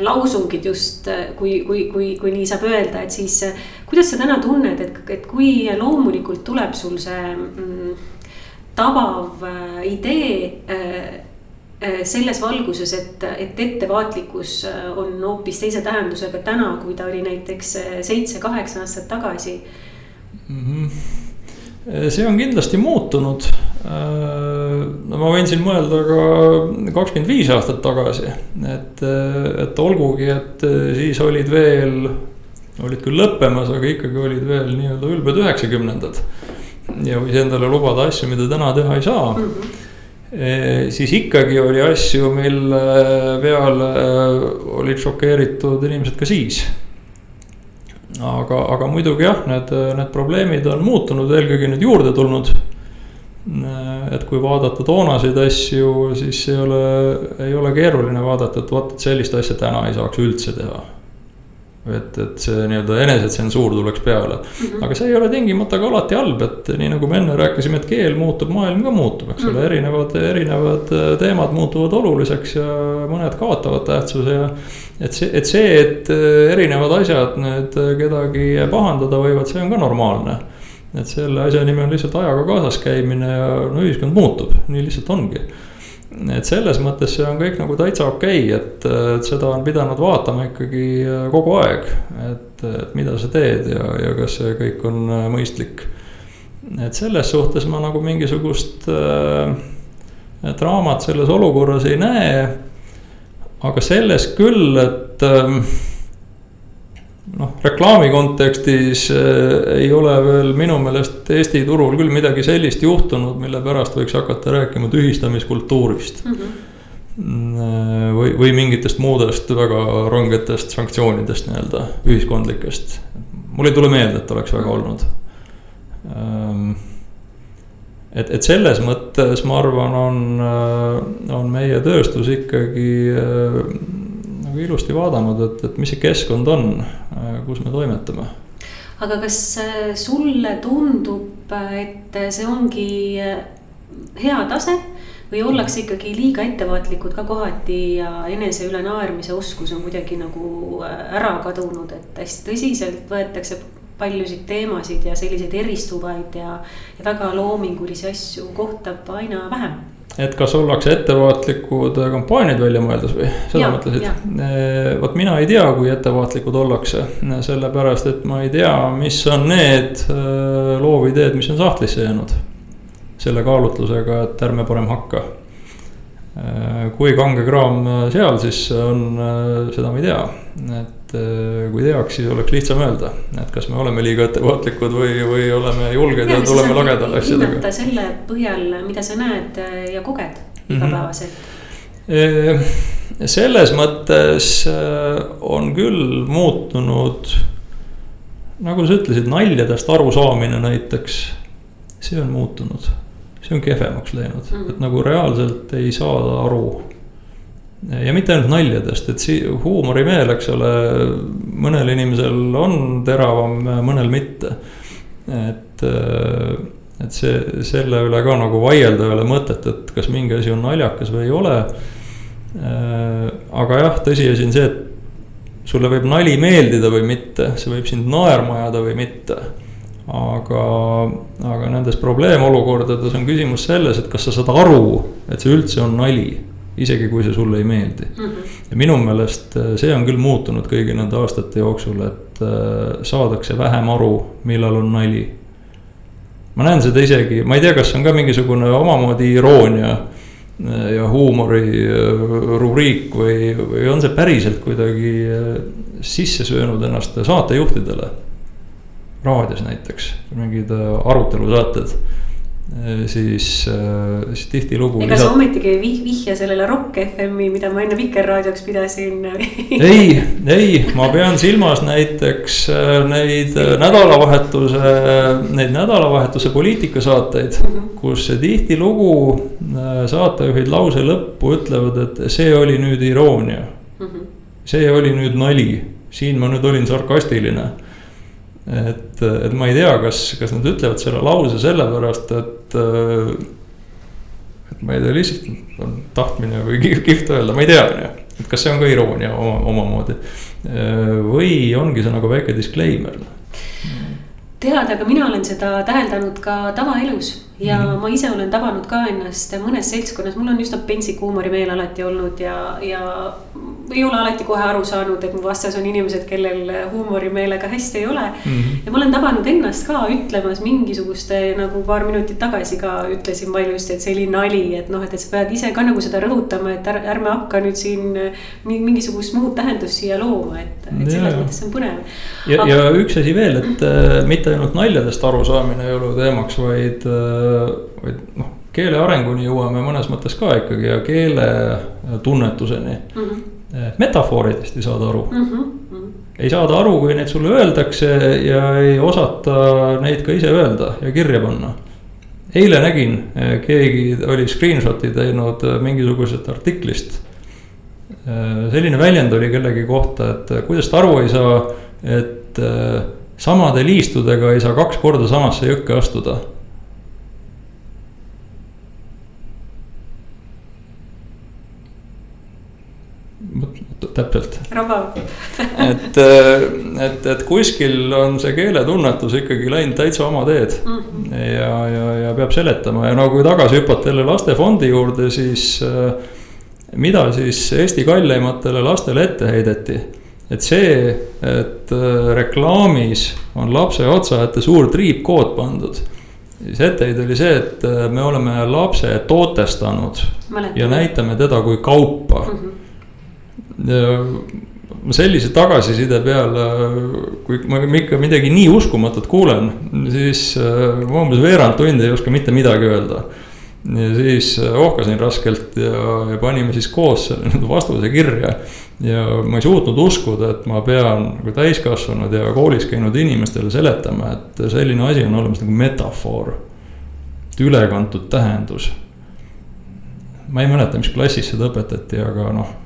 lausungid just äh, kui, kui, kui, kui nii saab öelda, et siis äh, kuidas sa täna tunned, et, et kui loomulikult tuleb sul see mm, tabav idee selles valguses, et, et ettevaatlikkus on hoopis teise tähendusega täna, kui ta oli näiteks seitse-kaheksa aastat tagasi
mm? -hmm see on kindlasti muutunud. Äh, no ma võin siin mõelda ka kakskümmend viis aastat tagasi, et, et olgugi, et siis olid veel, olid küll lõppemas, aga ikkagi olid veel nii-öelda ülbed üheksakümnendad. ja võis endale lubada asju, mida täna teha ei saa mm. -hmm. siis ikkagi oli asju, mille peale olid šokeeritud inimesed ka siis aga, aga muidugi jah, need, need probleemid on muutunud, eelkõige nüüd juurde tulnud. et kui vaadata toonaseid asju, siis ei ole, ei ole keeruline vaadata, et vot, et sellist asja täna ei saaks üldse teha et, et see nii-öelda enesetsensuur tuleks peale mm. -hmm. aga see ei ole tingimata ka alati halb, et nii nagu me enne rääkisime, et keel muutub, maailm ka muutub, eks ole mm -hmm., erinevad, erinevad äh, teemad muutuvad oluliseks ja mõned kaotavad tähtsuse ja. et see, et see, et äh, erinevad asjad nüüd äh, kedagi pahandada võivad, see on ka normaalne. et selle asja nimi on lihtsalt ajaga kaasas käimine ja no ühiskond muutub, nii lihtsalt ongi et selles mõttes see on kõik nagu täitsa okei okay,, et, et seda on pidanud vaatama ikkagi äh, kogu aeg. et, et mida sa teed ja, ja kas see kõik on äh, mõistlik. et selles suhtes ma nagu mingisugust äh, draamat selles olukorras ei näe. aga selles küll, et äh, noh, reklaami kontekstis äh, ei ole veel minu meelest Eesti turul küll midagi sellist juhtunud, mille pärast võiks hakata rääkima tühistamiskultuurist mm. -hmm või, või mingitest muudest väga rangetest sanktsioonidest nii-öelda ühiskondlikest. mul ei tule meelde, et oleks väga olnud. Ähm, et, et selles mõttes ma arvan, on, on meie tööstus ikkagi nagu ilusti vaadanud, et, et mis see keskkond on, kus me toimetame.
aga kas äh, sulle tundub, et see ongi äh, hea tase või ollakse ikkagi liiga ettevaatlikud ka kohati ja enese üle naermise oskus on kuidagi nagu äh, ära kadunud, et hästi tõsiselt võetakse paljusid teemasid ja selliseid eristuvaid ja, ja väga loomingulisi asju kohtab aina vähem
et kas ollakse ettevaatlikud kampaaniaid välja mõeldes või, seda ja, mõtlesid? vot mina ei tea, kui ettevaatlikud ollakse, sellepärast et ma ei tea, mis on need loovideed, mis on sahtlisse jäänud. selle kaalutlusega, et ärme parem hakka. kui kange kraam seal siis on, seda ma ei tea, et kui teaks, siis oleks lihtsam öelda, et kas me oleme liiga ettevaatlikud või, või oleme julged ja, ja tuleme lagedale asjadega.
hinnata selle põhjal, mida sa näed ja koged igapäevaselt mm. -hmm
selles mõttes on küll muutunud, nagu sa ütlesid, naljadest arusaamine näiteks, see on muutunud see on kehvemaks läinud mm, -hmm. et nagu reaalselt ei saada aru. Ja mitte ainult naljadest, et si-, huumorimeel, eks ole, mõnel inimesel on teravam, mõnel mitte. et, et see, selle üle ka nagu vaielda ei ole mõtet, et kas mingi asi on naljakas või ei ole. aga jah, tõsiasi on see, et sulle võib nali meeldida või mitte, see võib sind naerma ajada või mitte aga, aga nendes probleemolukordades on küsimus selles, et kas sa saad aru, et see üldse on nali, isegi kui see sulle ei meeldi mm. -hmm. ja minu meelest äh, see on küll muutunud kõigi nende aastate jooksul, et äh, saadakse vähem aru, millal on nali. ma näen seda isegi, ma ei tea, kas see on ka mingisugune omamoodi iroonia äh, ja huumori rubriik või, või on see päriselt kuidagi sisse söönud ennast saatejuhtidele raadios näiteks, mingid arutelusaated siis, äh, siis tihtilugu.
ega sa ometigi ei vih-, vihja sellele Rock FM-i, mida ma enne Vikerraadioks pidasin
ei, ei, ma pean silmas näiteks neid nädalavahetuse, neid nädalavahetuse poliitikasaateid mm. -hmm. kus tihtilugu saatejuhid lause lõppu ütlevad, et see oli nüüd iroonia mm. -hmm. see oli nüüd nali, siin ma nüüd olin sarkastiline et, et ma ei tea, kas, kas nad ütlevad selle lause sellepärast, et. et ma ei tea, lihtsalt on tahtmine või kihvt öelda, ma ei tea, on ju. et kas see on ka iroonia oma, omamoodi. või ongi see nagu väike disclaimer
tead, aga mina olen seda täheldanud ka tavaelus ja mm -hmm. ma ise olen tabanud ka ennast mõnes seltskonnas, mul on üsna pentsik huumorimeel alati olnud ja, ja ei ole alati kohe aru saanud, et mu vastas on inimesed, kellel huumorimeelega hästi ei ole mm. -hmm. ja ma olen tabanud ennast ka ütlemas mingisuguste nagu paar minutit tagasi ka ütlesin valjusti, et see oli nali, et noh, et, et sa pead ise ka nagu seda rõhutama, et är, ärme hakka nüüd siin mingisugust muud tähendust siia looma, et, et selles mõttes see on põnev.
ja Aga..., ja üks asi veel, et äh, mitte ainult naljadest arusaamine ei ole teemaks, vaid äh, vaid noh, keele arenguni jõuame mõnes mõttes ka ikkagi ja keele tunnetuseni mm. -hmm. metafooridest ei saada aru mm. -hmm. ei saada aru, kui neid sulle öeldakse ja ei osata neid ka ise öelda ja kirja panna. eile nägin, eh, keegi oli screenshot'i teinud eh, mingisugusest artiklist. selline väljend oli kellegi kohta, et kuidas ta aru ei saa, et samade liistudega ei saa kaks korda samasse jõkke astuda täpselt. et, äh, et, et kuskil on see keeletunnetus ikkagi läinud täitsa oma teed mm. -hmm. ja, ja, ja peab seletama ja no kui tagasi hüpata jälle lastefondi juurde, siis äh, mida siis Eesti kalleimatele lastele ette heideti? et see, et äh, reklaamis on lapse otsa ette suur triipkood pandud siis etteheide oli see, et me oleme lapse tootestanud Mäletan. ja näitame teda kui kaupa mm. -hmm sellise tagasiside peale, kui ma ikka midagi nii uskumatut kuulen, siis äh, ma umbes veerand tundi ei oska mitte midagi öelda. ja siis äh, ohkasin raskelt ja, ja panime siis koos selle vastuse kirja. ja ma ei suutnud uskuda, et ma pean nagu täiskasvanud ja koolis käinud inimestele seletama, et selline asi on olemas nagu metafoor. ülekantud tähendus. ma ei mäleta, mis klassis seda õpetati, aga noh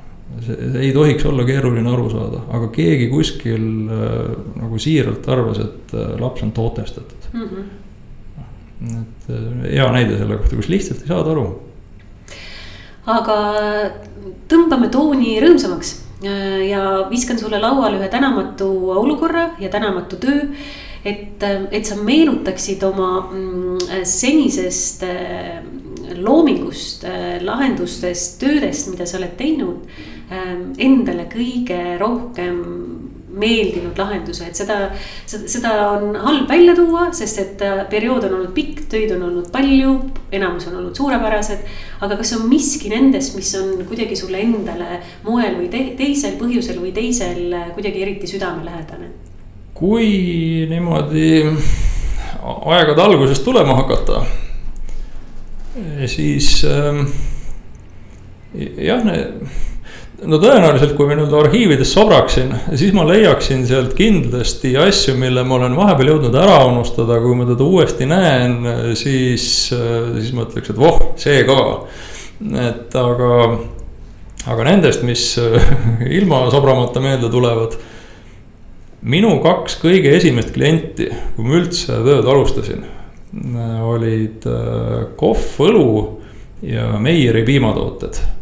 see, ei tohiks olla keeruline aru saada, aga keegi kuskil äh, nagu siiralt arvas, et äh, laps on tootestatud mm. -hmm. et äh, hea näide selle kohta, kus lihtsalt ei saada aru.
aga tõmbame tooni rõõmsamaks ja viskan sulle lauale ühe tänamatu olukorra ja tänamatu töö et, et sa meenutaksid oma mm, senisest loomingust, lahendustest, töödest, mida sa oled teinud endale kõige rohkem meeldinud lahenduse, et seda, seda, seda on halb välja tuua, sest et äh, periood on olnud pikk, töid on olnud palju, enamus on olnud suurepärased. aga kas on miski nendest, mis on kuidagi sulle endale moel või te, teisel põhjusel või teisel äh, kuidagi eriti südamelähedane?
kui niimoodi aegade algusest tulema hakata, siis ähm, jah, no tõenäoliselt, kui nii-öelda arhiivides sobraksin, siis ma leiaksin sealt kindlasti asju, mille ma olen vahepeal jõudnud ära unustada, kui ma teda uuesti näen, siis, siis ma ütleks, et voh, see ka. et aga, aga nendest, mis ilma sobramata meelde tulevad. minu kaks kõige esimest klienti, kui ma üldse tööd alustasin, olid Kohv õlu ja Meieri piimatooted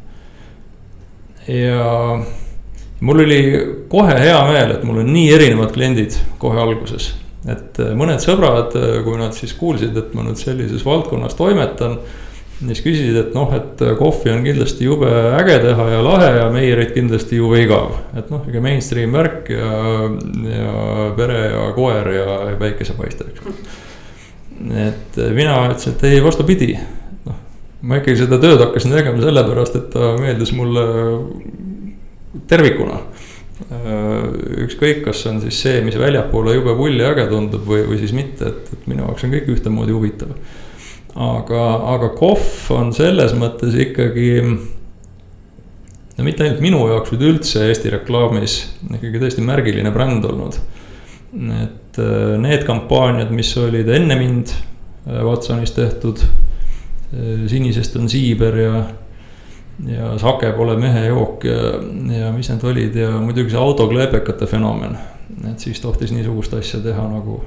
ja mul oli kohe hea meel, et mul on nii erinevad kliendid kohe alguses. et äh, mõned sõbrad, äh, kui nad siis kuulsid, et ma nüüd sellises valdkonnas toimetan. siis küsisid, et noh, et äh, kohvi on kindlasti jube äge teha ja lahe ja meiereid kindlasti jube igav. et noh, ikka mainstream värk ja, ja pere ja koer ja, ja päikesepaiste, eks. et mina ütlesin, et ei, vastupidi ma ikkagi seda tööd hakkasin tegema sellepärast, et ta meeldis mulle tervikuna. ükskõik, kas see on siis see, mis väljapoole jube pull ja äge tundub või, või siis mitte, et, et minu jaoks on kõik ühtemoodi huvitav. aga, aga kohv on selles mõttes ikkagi. no mitte ainult minu jaoks, vaid üldse Eesti reklaamis ikkagi tõesti märgiline bränd olnud. et need kampaaniad, mis olid enne mind Watsonis tehtud Äh, sinisest on siiber ja, ja sake pole mehe jook ja, ja mis need olid ja muidugi see autokleepekate fenomen. et siis tohtis niisugust asja teha nagu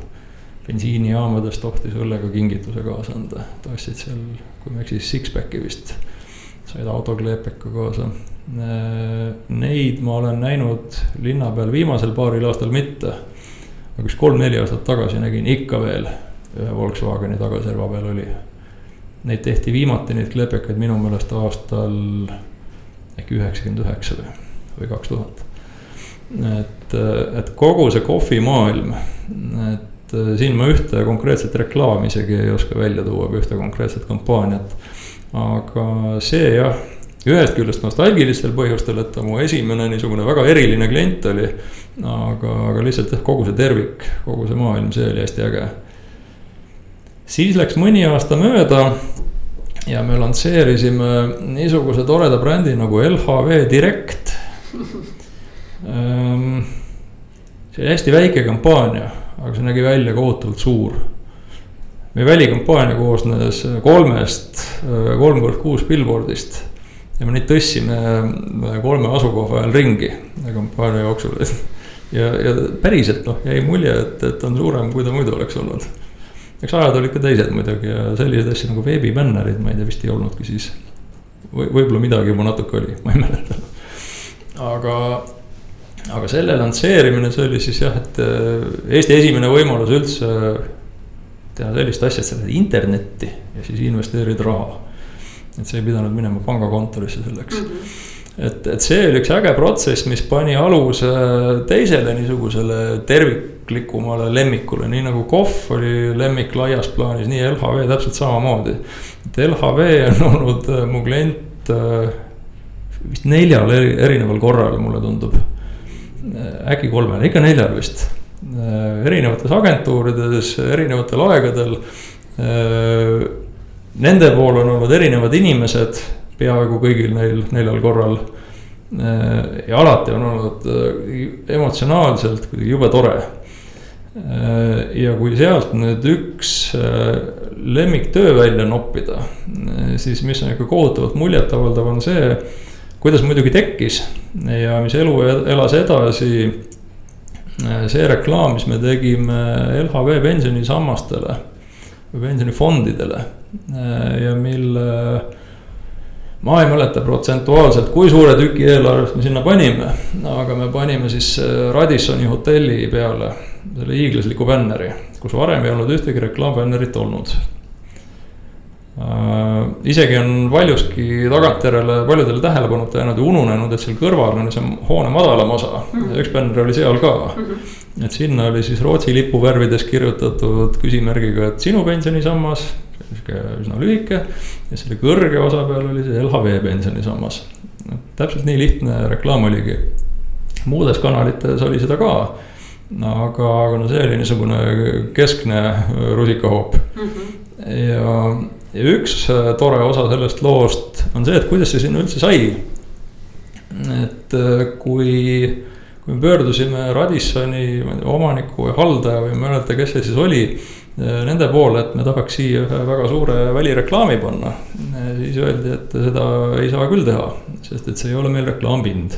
bensiinijaamades tohtis õllega kingituse kaasa anda, ostsid seal, kui ma ei eksi, six-pack'i vist. said autokleepeka kaasa. Äh, neid ma olen näinud linna peal viimasel paaril aastal mitte. aga üks kolm-neli aastat tagasi nägin ikka veel ühe Volkswageni tagaserva peal oli Neid tehti viimati, neid klepekaid minu meelest aastal äkki üheksakümmend üheksa või, või kaks tuhat. et, et kogu see kohvimaailm, et siin ma ühte konkreetset reklaami isegi ei oska välja tuua või ühte konkreetset kampaaniat. aga see jah, ühest küljest nostalgilistel põhjustel, et ta mu esimene niisugune väga eriline klient oli. aga, aga lihtsalt jah, kogu see tervik, kogu see maailm, see oli hästi äge siis läks mõni aasta mööda ja me lansseerisime niisuguse toreda brändi nagu LHV Direct. Ehm, see oli hästi väike kampaania, aga see nägi välja kohutavalt suur. meie välikampaania koosnes kolmest kolm kord kuus billboard'ist ja me neid tõstsime kolme asukoha vahel ringi kampaania jooksul. ja, ja päriselt noh, jäi mulje, et, et on suurem, kui ta muidu oleks olnud eks ajad olid ka teised muidugi ja selliseid asju nagu veebibännerid, ma ei tea, vist ei olnudki siis. või võib-olla midagi juba natuke oli, ma ei mäleta. aga, aga selle lansseerimine, see oli siis jah, et äh, Eesti esimene võimalus üldse teha sellist asja, et sa lähed internetti ja siis investeerid raha. et sa ei pidanud minema pangakontorisse selleks mm. -hmm et, et see oli üks äge protsess, mis pani aluse teisele niisugusele terviklikumale lemmikule, nii nagu KOV oli lemmik laias plaanis, nii LHV täpselt samamoodi. et LHV on olnud äh, mu klient äh, vist neljal erineval korral, mulle tundub. Äh, äkki kolmel, ikka neljal vist. erinevates agentuurides, erinevatel aegadel. Nende pool on olnud erinevad inimesed peaaegu kõigil neil neljal korral. ja alati on olnud äh, emotsionaalselt kuidagi jube tore. Äh, ja kui sealt nüüd üks äh, lemmiktöö välja noppida, siis mis on ikka kohutavalt muljetavaldav, on see, kuidas muidugi tekkis ja mis elu elas edasi see reklaam, mis me tegime LHV pensionisammastele pensionifondidele ja mille ma ei mäleta protsentuaalselt, kui suure tüki eelarvest me sinna panime, aga me panime siis äh, Radissoni hotelli peale selle hiiglasliku bänneri, kus varem ei olnud ühtegi reklaambännerit olnud. Äh, isegi on paljuski tagantjärele paljudele tähelepanuta jäänud ja ununenud, et seal kõrval on see hoone madalam osa mm. -hmm. üks bänner oli seal ka mm. -hmm. et sinna oli siis Rootsi lipu värvides kirjutatud küsimärgiga, et sinu pensionisammas, sihuke üsna lühike. ja selle kõrge osa peal oli see LHV pensionisammas. täpselt nii lihtne reklaam oligi. muudes kanalites oli seda ka aga, aga no see oli niisugune keskne rusikahoop mm. -hmm. ja ja üks äh, tore osa sellest loost on see, et kuidas see sinna üldse sai. et äh, kui, kui me pöördusime Radissoni omaniku või haldaja või ma ei mäleta, kes see siis oli. Äh, nende poole, et me tahaks siia ühe väga suure välireklaami panna. siis öeldi, et seda ei saa küll teha, sest et see ei ole meil reklaampind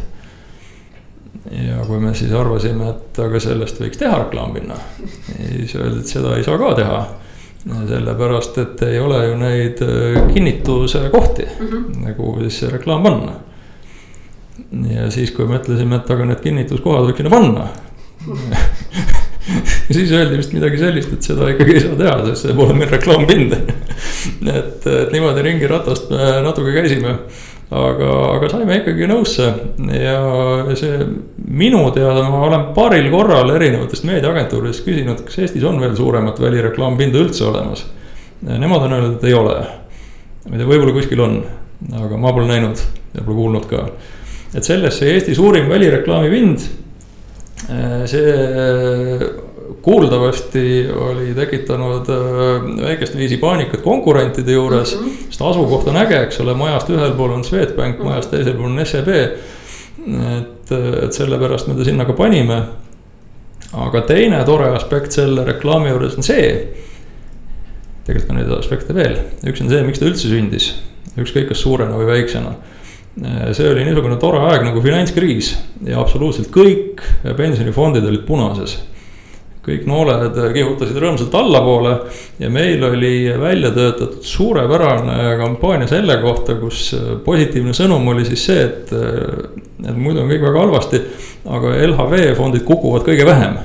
ja kui me siis arvasime, et aga sellest võiks teha reklaampinna, siis öeldi, et seda ei saa ka teha sellepärast, et ei ole ju neid äh, kinnituse kohti mm, -hmm. nagu siis see reklaam panna. ja siis, kui mõtlesime, et aga need kinnituskohad võiks sinna panna ja siis öeldi vist midagi sellist, et seda ikkagi ei saa teha, sest see pole meil reklaampind et, et niimoodi ringiratast me natuke käisime aga, aga saime ikkagi nõusse ja see minu teada ma olen paaril korral erinevatest meediaagentuuridest küsinud, kas Eestis on veel suuremat välireklaampinda üldse olemas. Nemad on öelnud, et ei ole. ma ei tea, võib-olla kuskil on, aga ma pole näinud ja pole kuulnud ka. et sellest see Eesti suurim välireklaamipind, see kuuldavasti oli tekitanud äh, väikest viisi paanikat konkurentide juures mm. -hmm. sest asukoht on äge, eks ole, majast ühel pool on Swedbank mm, -hmm. majast teisel pool on SEB. et, et sellepärast me ta sinna ka panime. aga teine tore aspekt selle reklaami juures on see. tegelikult on neid aspekte veel, üks on see, miks ta üldse sündis, ükskõik kas suurena või väiksena see oli niisugune tore aeg nagu finantskriis ja absoluutselt kõik pensionifondid olid punases kõik nooled kihutasid rõõmsalt allapoole ja meil oli välja töötatud suurepärane kampaania selle kohta, kus positiivne sõnum oli siis see, et, et muidu on kõik väga halvasti, aga LHV fondid kukuvad kõige vähem.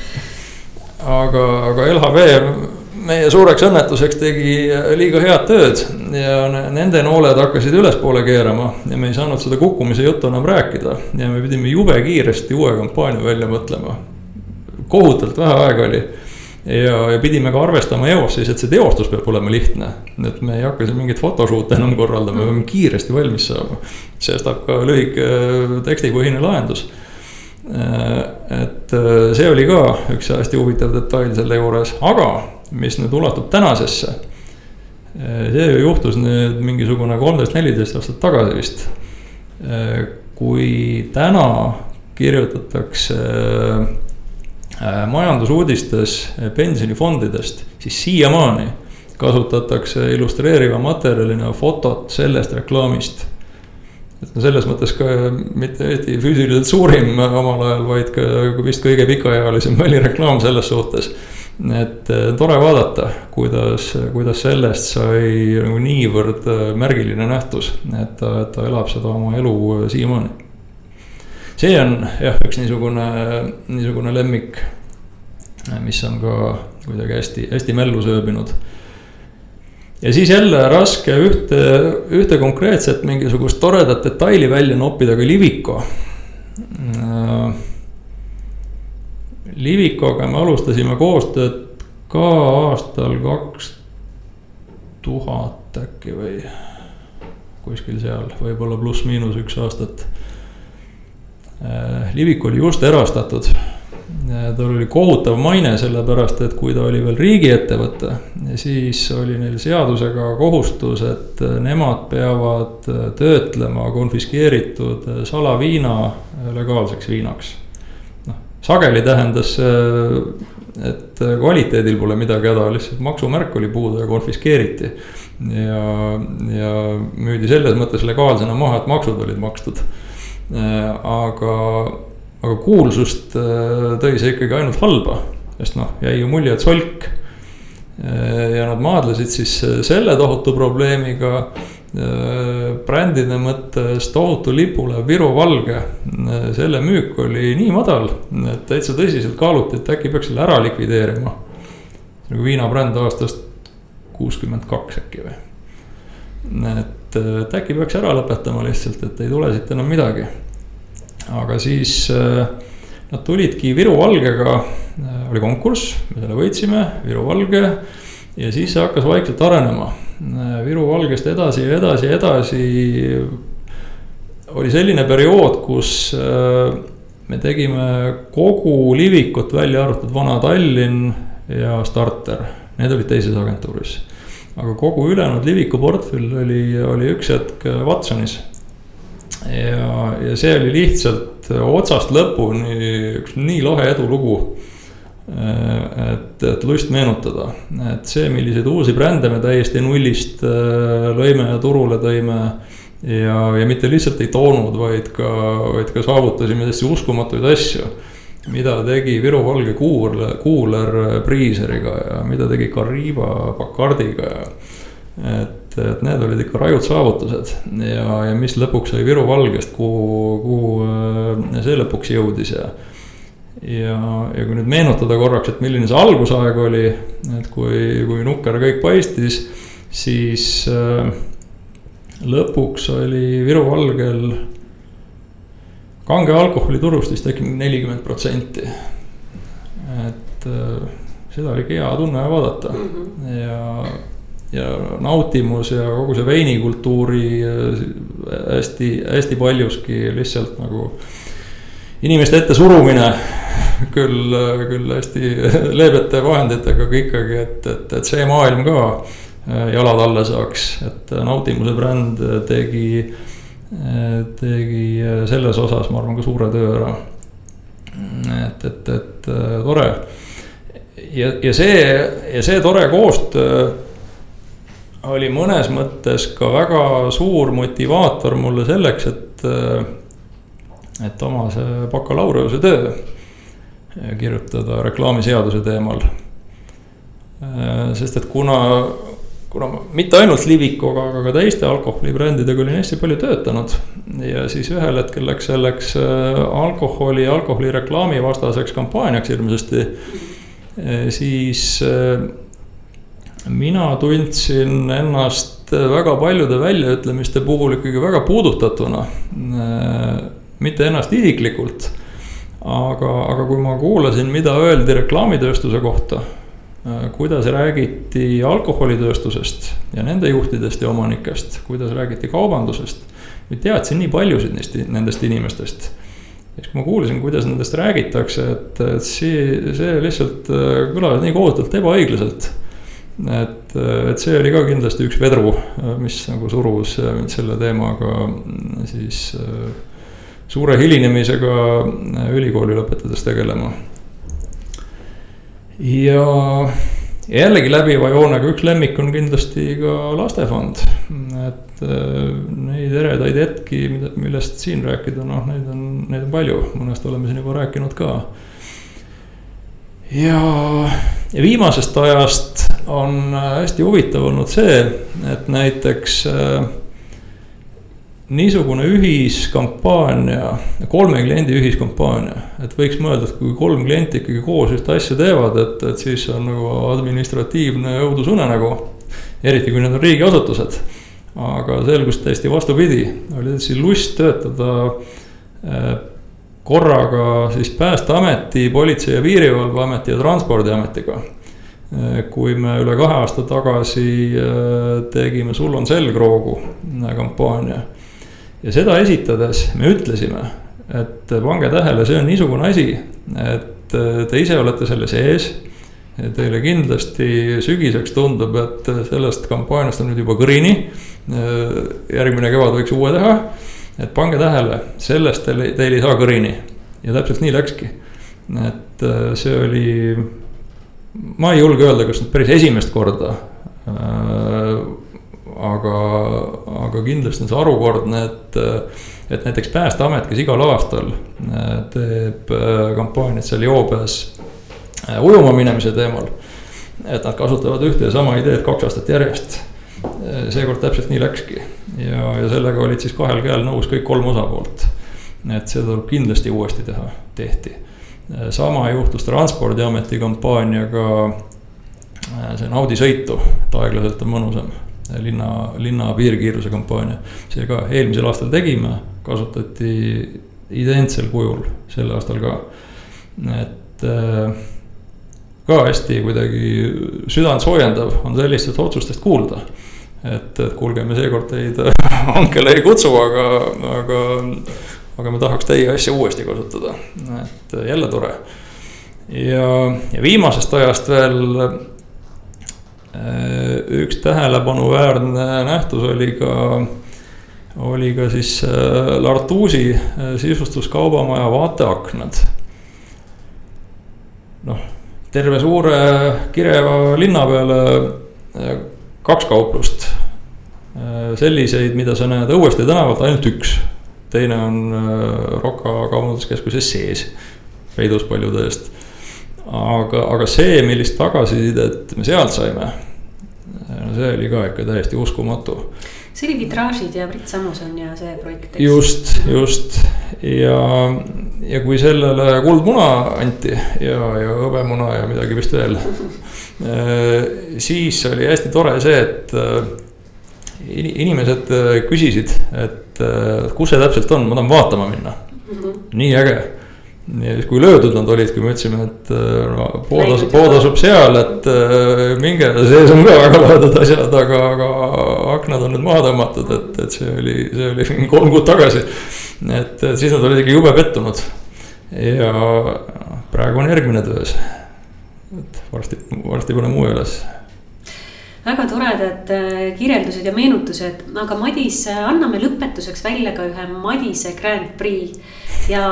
aga, aga LHV meie suureks õnnetuseks tegi liiga head tööd ja nende nooled hakkasid ülespoole keerama ja me ei saanud seda kukkumise juttu enam rääkida ja me pidime jube kiiresti uue kampaania välja mõtlema kohutavalt vähe aega oli. ja, ja pidime ka arvestama eos siis, et see teostus peab olema lihtne. et me ei hakka siin mingeid photoshoot'e enam korraldama, me peame kiiresti valmis saama. sestap ka lühike äh, tekstipõhine lahendus. Äh, et äh, see oli ka üks hästi huvitav detail selle juures, aga mis nüüd ulatub tänasesse. see juhtus nüüd mingisugune kolmteist, neliteist aastat tagasi vist. kui täna kirjutatakse Äh, majandusuudistes äh, pensionifondidest, siis siiamaani kasutatakse illustreeriva materjalina fotot sellest reklaamist. Et no selles mõttes ka mitte Eesti füüsiliselt suurim omal ajal, vaid ka vist kõige pikaealisem välireklaam selles suhtes. et äh, tore vaadata, kuidas, kuidas sellest sai nagu niivõrd märgiline nähtus, et ta, et ta elab seda oma elu siiamaani see on jah, üks niisugune, niisugune lemmik, mis on ka kuidagi hästi, hästi mällu sööbinud. Ja siis jälle raske ühte, ühte konkreetset mingisugust toredat detaili välja noppida ka Liviko. Livikoga me alustasime koostööd ka aastal kaks tuhat äkki või kuskil seal, võib-olla pluss-miinus üks aastat Äh, Livik oli just erastatud. Tal oli kohutav maine, sellepärast et kui ta oli veel riigiettevõte, siis oli neil seadusega kohustus, et nemad peavad töötlema konfiskeeritud salaviina legaalseks viinaks. noh, sageli tähendas see, et kvaliteedil pole midagi häda, lihtsalt maksumärk oli puudu ja konfiskeeriti. ja, ja müüdi selles mõttes legaalsena maha, et maksud olid makstud Äh, aga, aga kuulsust äh, tõi see ikkagi ainult halba, sest noh, jäi ju mulje, et solk. Äh, ja nad maadlesid siis selle tohutu probleemiga brändide mõttes tohutu lipule Viru valge. selle müük oli nii madal, et täitsa tõsiselt kaaluti, et äkki peaks selle ära likvideerima. nagu viinabränd aastast kuuskümmend kaks äkki või. et, et äkki peaks ära lõpetama lihtsalt, et ei tule siit enam midagi. Aga siis nad tulidki Viru Valgega, oli konkurss, me selle võitsime, Viru Valge. ja siis see hakkas vaikselt arenema, Viru Valgest edasi ja edasi ja edasi oli selline periood, kus äh, me tegime kogu Livikut, välja arvatud Vana-Tallinn ja Starter, need olid teises agentuuris. aga kogu ülejäänud Liviku portfell oli, oli üks hetk Watsonis. Ja, ja see oli lihtsalt otsast lõpuni üks nii lahe edulugu. Äh, et, et lust meenutada, et see, milliseid uusi brände me täiesti nullist äh, lõime ja turule tõime ja, ja mitte lihtsalt ei toonud, vaid ka, vaid ka saavutasime täiesti uskumatuid asju. mida tegi Viru Valge kuuler, kuuler Priiseriga ja mida tegi Kariba Bacardiga ja. et, et need olid ikka rajud saavutused ja, ja mis lõpuks sai Viru Valgest, kuhu, kuhu äh, see lõpuks jõudis ja ja, ja kui nüüd meenutada korraks, et milline see algusaeg oli, et kui, kui nukker kõik paistis, siis äh, lõpuks oli Viru Valgel kange alkoholi turust vist äkki nelikümmend protsenti. et äh, seda oli hea tunne vaadata mm -hmm. ja, ja nautimus ja kogu see veinikultuuri äh, hästi, hästi paljuski lihtsalt nagu inimeste ette surumine küll, küll hästi leebete vahenditega, aga ikkagi, et, et, et see maailm ka Äh, jalad alla saaks, et äh, nautimuse bränd tegi, tegi selles osas, ma arvan, ka suure töö ära. et, et, et tore ja, ja see, ja see tore koostöö oli mõnes mõttes ka väga suur motivaator mulle selleks, et, et oma see bakalaureuse töö kirjutada reklaamiseaduse teemal. sest et kuna kuna ma mitte ainult Livikoga, aga ka teiste alkoholibrändidega olin hästi palju töötanud. ja siis ühel hetkel läks selleks äh, alkoholi, alkoholireklaami vastaseks kampaaniaks hirmsasti. siis äh, mina tundsin ennast väga paljude väljaütlemiste puhul ikkagi väga puudutatuna. Äh, mitte ennast isiklikult, aga, aga kui ma kuulasin, mida öeldi reklaamitööstuse kohta Äh, kuidas räägiti alkoholitööstusest ja nende juhtidest ja omanikest, kuidas räägiti kaubandusest. ma teadsin nii paljusid neist, nendest inimestest. ja siis, kui ma kuulsin, kuidas nendest räägitakse, et, et see, see lihtsalt äh, kõlas nii kohutavalt ebaõiglaselt. Et, et see oli ka kindlasti üks vedru, mis nagu surus mind selle teemaga mm, siis suure hilinemisega ülikooli lõpetades tegelema ja jällegi läbiva joonega üks lemmik on kindlasti ka lastefond. et äh, neid eredaid hetki, millest siin rääkida, noh, neid on, neid on palju, mõnest oleme siin juba rääkinud ka. Ja, viimasest ajast on hästi huvitav olnud see, et näiteks äh, niisugune ühiskampaania, kolme kliendi ühiskampaania, et võiks mõelda, et kui kolm klienti ikkagi koos ühte asja teevad, et, et siis on nagu administratiivne õudusunenägu. eriti kui need on riigiasutused. aga selgus täiesti vastupidi, oli täitsa lust töötada eh, korraga siis Päästeameti, Politsei- ja Piirivalveameti ja Transpordiametiga kui me üle kahe aasta tagasi eh, tegime Sul on selgroogu kampaania ja seda esitades me ütlesime, et pange tähele, see on niisugune asi, et äh, te ise olete selle sees. Teile kindlasti sügiseks tundub, et sellest kampaaniast on nüüd juba kõrini. Äh, järgmine kevad võiks uue teha, et pange tähele, sellest teil, teil ei saa kõrini ja täpselt nii läkski. et äh, see oli, ma ei julge öelda, kas nüüd päris esimest korda aga, aga kindlasti on see harukordne, et, et näiteks Päästeamet, kes igal aastal äh, teeb äh, kampaaniat seal joobes äh, ujuma minemise teemal. et nad kasutavad ühte ja sama ideed kaks aastat järjest. seekord täpselt nii läkski ja, ja sellega olid siis kahel käel nõus kõik kolm osapoolt. et seda tuleb kindlasti uuesti teha, tehti. sama juhtus transpordiameti kampaaniaga see Naudi sõitu, et aeglaselt on mõnusam. linna, linna piirkiiruse kampaania, see ka eelmisel aastal tegime, kasutati identsel kujul sel aastal ka. et äh, ka hästi kuidagi südant soojendav on sellistest otsustest kuulda. Et, et kuulge, me seekord teid hankele ei kutsu, aga, aga, aga me tahaks teie asja uuesti kasutada, et jälle tore. ja, ja viimasest ajast veel äh, üks tähelepanuväärne nähtus oli ka oli ka siis äh, Lartuusi äh, sisustuskaubamaja vaateaknad. noh, terve suure kireva linna peale kaks kauplust. selliseid, mida sa näed Õueste tänavalt, ainult üks. teine on Rocca kaubanduskeskuse sees, peidus paljude eest. aga, aga see, millist tagasisidet me sealt saime, no see oli ka ikka täiesti uskumatu
see oli Vitraažid ja Brit Samuson ja see projekt.
just, just ja, ja kui sellele kuldmuna anti ja, ja hõbemuna ja midagi vist veel siis oli hästi tore see, et äh, inimesed äh, küsisid, et äh, kus see täpselt on, ma tahan vaatama minna mm. -hmm. nii äge ja siis, kui löödud nad olid, kui me ütlesime, et äh, no, pood asub, pood asub seal, et äh, minge, sees on ka väga lahedad asjad, aga, aga aknad on nüüd maha tõmmatud, et, et see oli, see oli kolm kuud tagasi. et siis nad olid ikka jube pettunud. ja praegu on järgmine töös. Et varsti, varsti paneme uue üles.
Väga toredad äh, kirjeldused ja meenutused, aga Madis, anname lõpetuseks välja ka ühe Madise Grand Prix. Ja,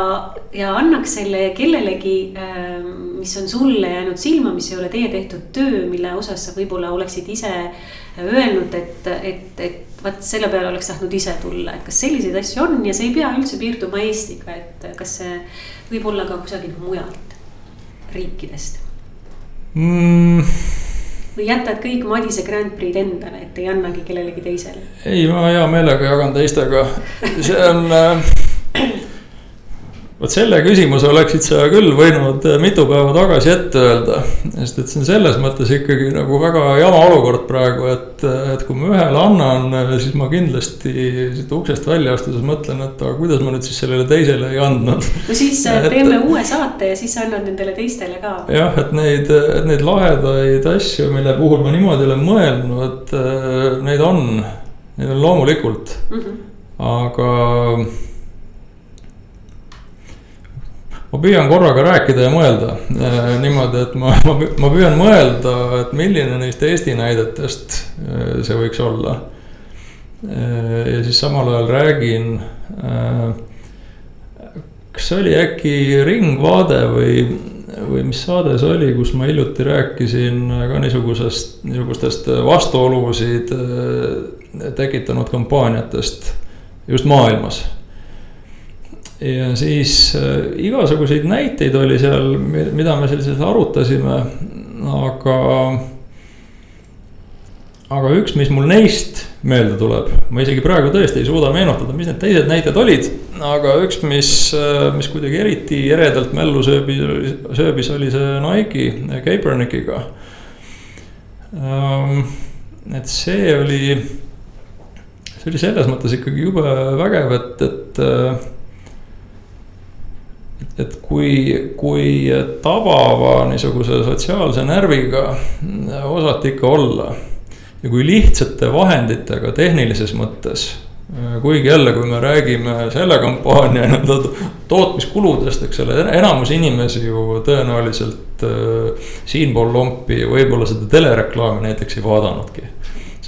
ja annaks selle kellelegi, ähm, mis on sulle jäänud silma, mis ei ole teie tehtud töö, mille osas sa võib-olla oleksid ise öelnud, et, et, et vaat selle peale oleks tahtnud ise tulla, et kas selliseid asju on ja see ei pea üldse piirduma Eestiga, et kas see võib olla ka kusagilt mujalt riikidest
mm.?
või jätad kõik Madise Grand Prix'd endale, et ei annagi kellelegi teisele?
ei, ma hea meelega jagan teistega, see on äh, vot selle küsimuse oleksid sa küll võinud äh, mitu päeva tagasi ette öelda. sest et see on selles mõttes ikkagi nagu väga jama olukord praegu, et, äh, et kui ma ühele annan, äh, siis ma kindlasti siit uksest välja astudes mõtlen, et aga kuidas ma nüüd siis sellele teisele ei andnud.
no siis et, teeme uue saate ja siis annad nendele teistele ka.
jah, et neid, neid lahedaid asju, mille puhul ma niimoodi olen mõelnud, neid on, neid on loomulikult mm, -hmm. aga ma püüan korraga rääkida ja mõelda äh, niimoodi, et ma, ma, püüan mõelda, et milline neist Eesti näidetest äh, see võiks olla. Äh, ja siis samal ajal räägin. kas see oli äkki Ringvaade või, või mis saade see oli, kus ma hiljuti rääkisin ka niisugusest, niisugustest vastuolusid tekitanud kampaaniatest just maailmas ja siis äh, igasuguseid näiteid oli seal, mida me selliselt arutasime, aga. aga üks, mis mul neist meelde tuleb, ma isegi praegu tõesti ei suuda meenutada, mis need teised näited olid. aga üks, mis, äh, mis kuidagi eriti eredalt mällu sööbis, sööbis, oli see Nike Kaepernickiga ähm,. et see oli, see oli selles mõttes ikkagi jube vägev, et, et äh, et kui, kui tabava niisuguse sotsiaalse närviga osati ikka olla. ja kui lihtsate vahenditega tehnilises mõttes, kuigi jälle, kui me räägime selle kampaania nii-öelda tootmiskuludest, eks ole, enamus inimesi ju tõenäoliselt äh, siinpool lompi võib-olla seda telereklaami näiteks ei vaadanudki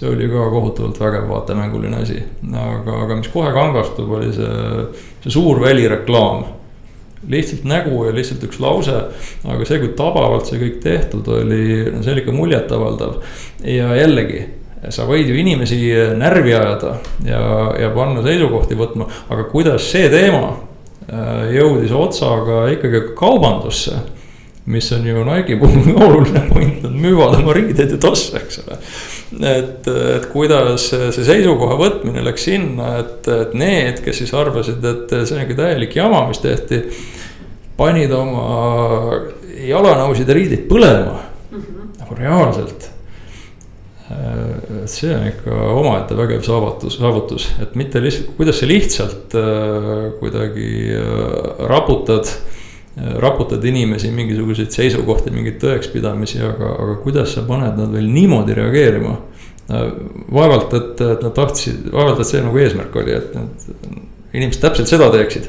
see oli ka kohutavalt vägev vaatemänguline asi, aga, aga mis kohe kangastub, oli see, see suur välireklaam lihtsalt nägu ja lihtsalt üks lause. aga see, kui tabavalt see kõik tehtud oli, no see oli ikka muljetavaldav. ja jällegi, sa võid ju inimesi närvi ajada ja, ja panna seisukohti võtma, aga kuidas see teema äh, jõudis otsaga ikkagi kaubandusse mis on ju Nike'i puhul oluline point, nad müüvad oma riideid ja tosse, eks ole. et, et kuidas see seisukoha võtmine läks sinna, et, et need, kes siis arvasid, et see on ikka täielik jama, mis tehti. panid oma jalanõusid ja riideid põlema mm -hmm. nagu reaalselt. see on ikka omaette vägev saavutus, saavutus, et mitte lihtsalt, kuidas sa lihtsalt äh, kuidagi äh, raputad raputad inimesi mingisuguseid seisukohti, mingeid tõekspidamisi, aga, aga kuidas sa paned nad veel niimoodi reageerima. vaevalt, et, et nad tahtsid, vaevalt, et see nagu eesmärk oli, et need inimesed täpselt seda teeksid.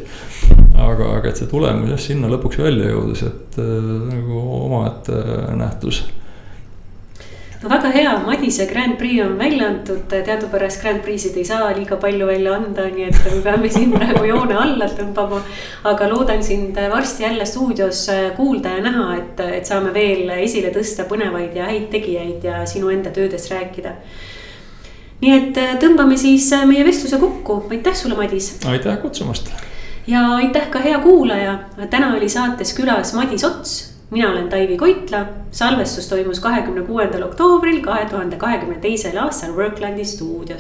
aga, aga et see tulemus jah, sinna lõpuks välja jõudis, et nagu omaette nähtus
no väga hea, Madise Grand Prix on välja antud, teadupärast Grand Prix'id ei saa liiga palju välja anda, nii et me peame siin praegu joone alla tõmbama. aga loodan sind varsti jälle stuudios kuulda ja näha, et, et saame veel esile tõsta põnevaid ja häid tegijaid ja sinu enda töödest rääkida. nii et tõmbame siis meie vestluse kokku, aitäh sulle, Madis.
aitäh kutsumast.
ja aitäh ka hea kuulaja, täna oli saates külas Madis Ots mina olen Taivi Koitla, salvestus toimus kahekümne kuuendal oktoobril kahe tuhande kahekümne teisel aastal Worklandi stuudios.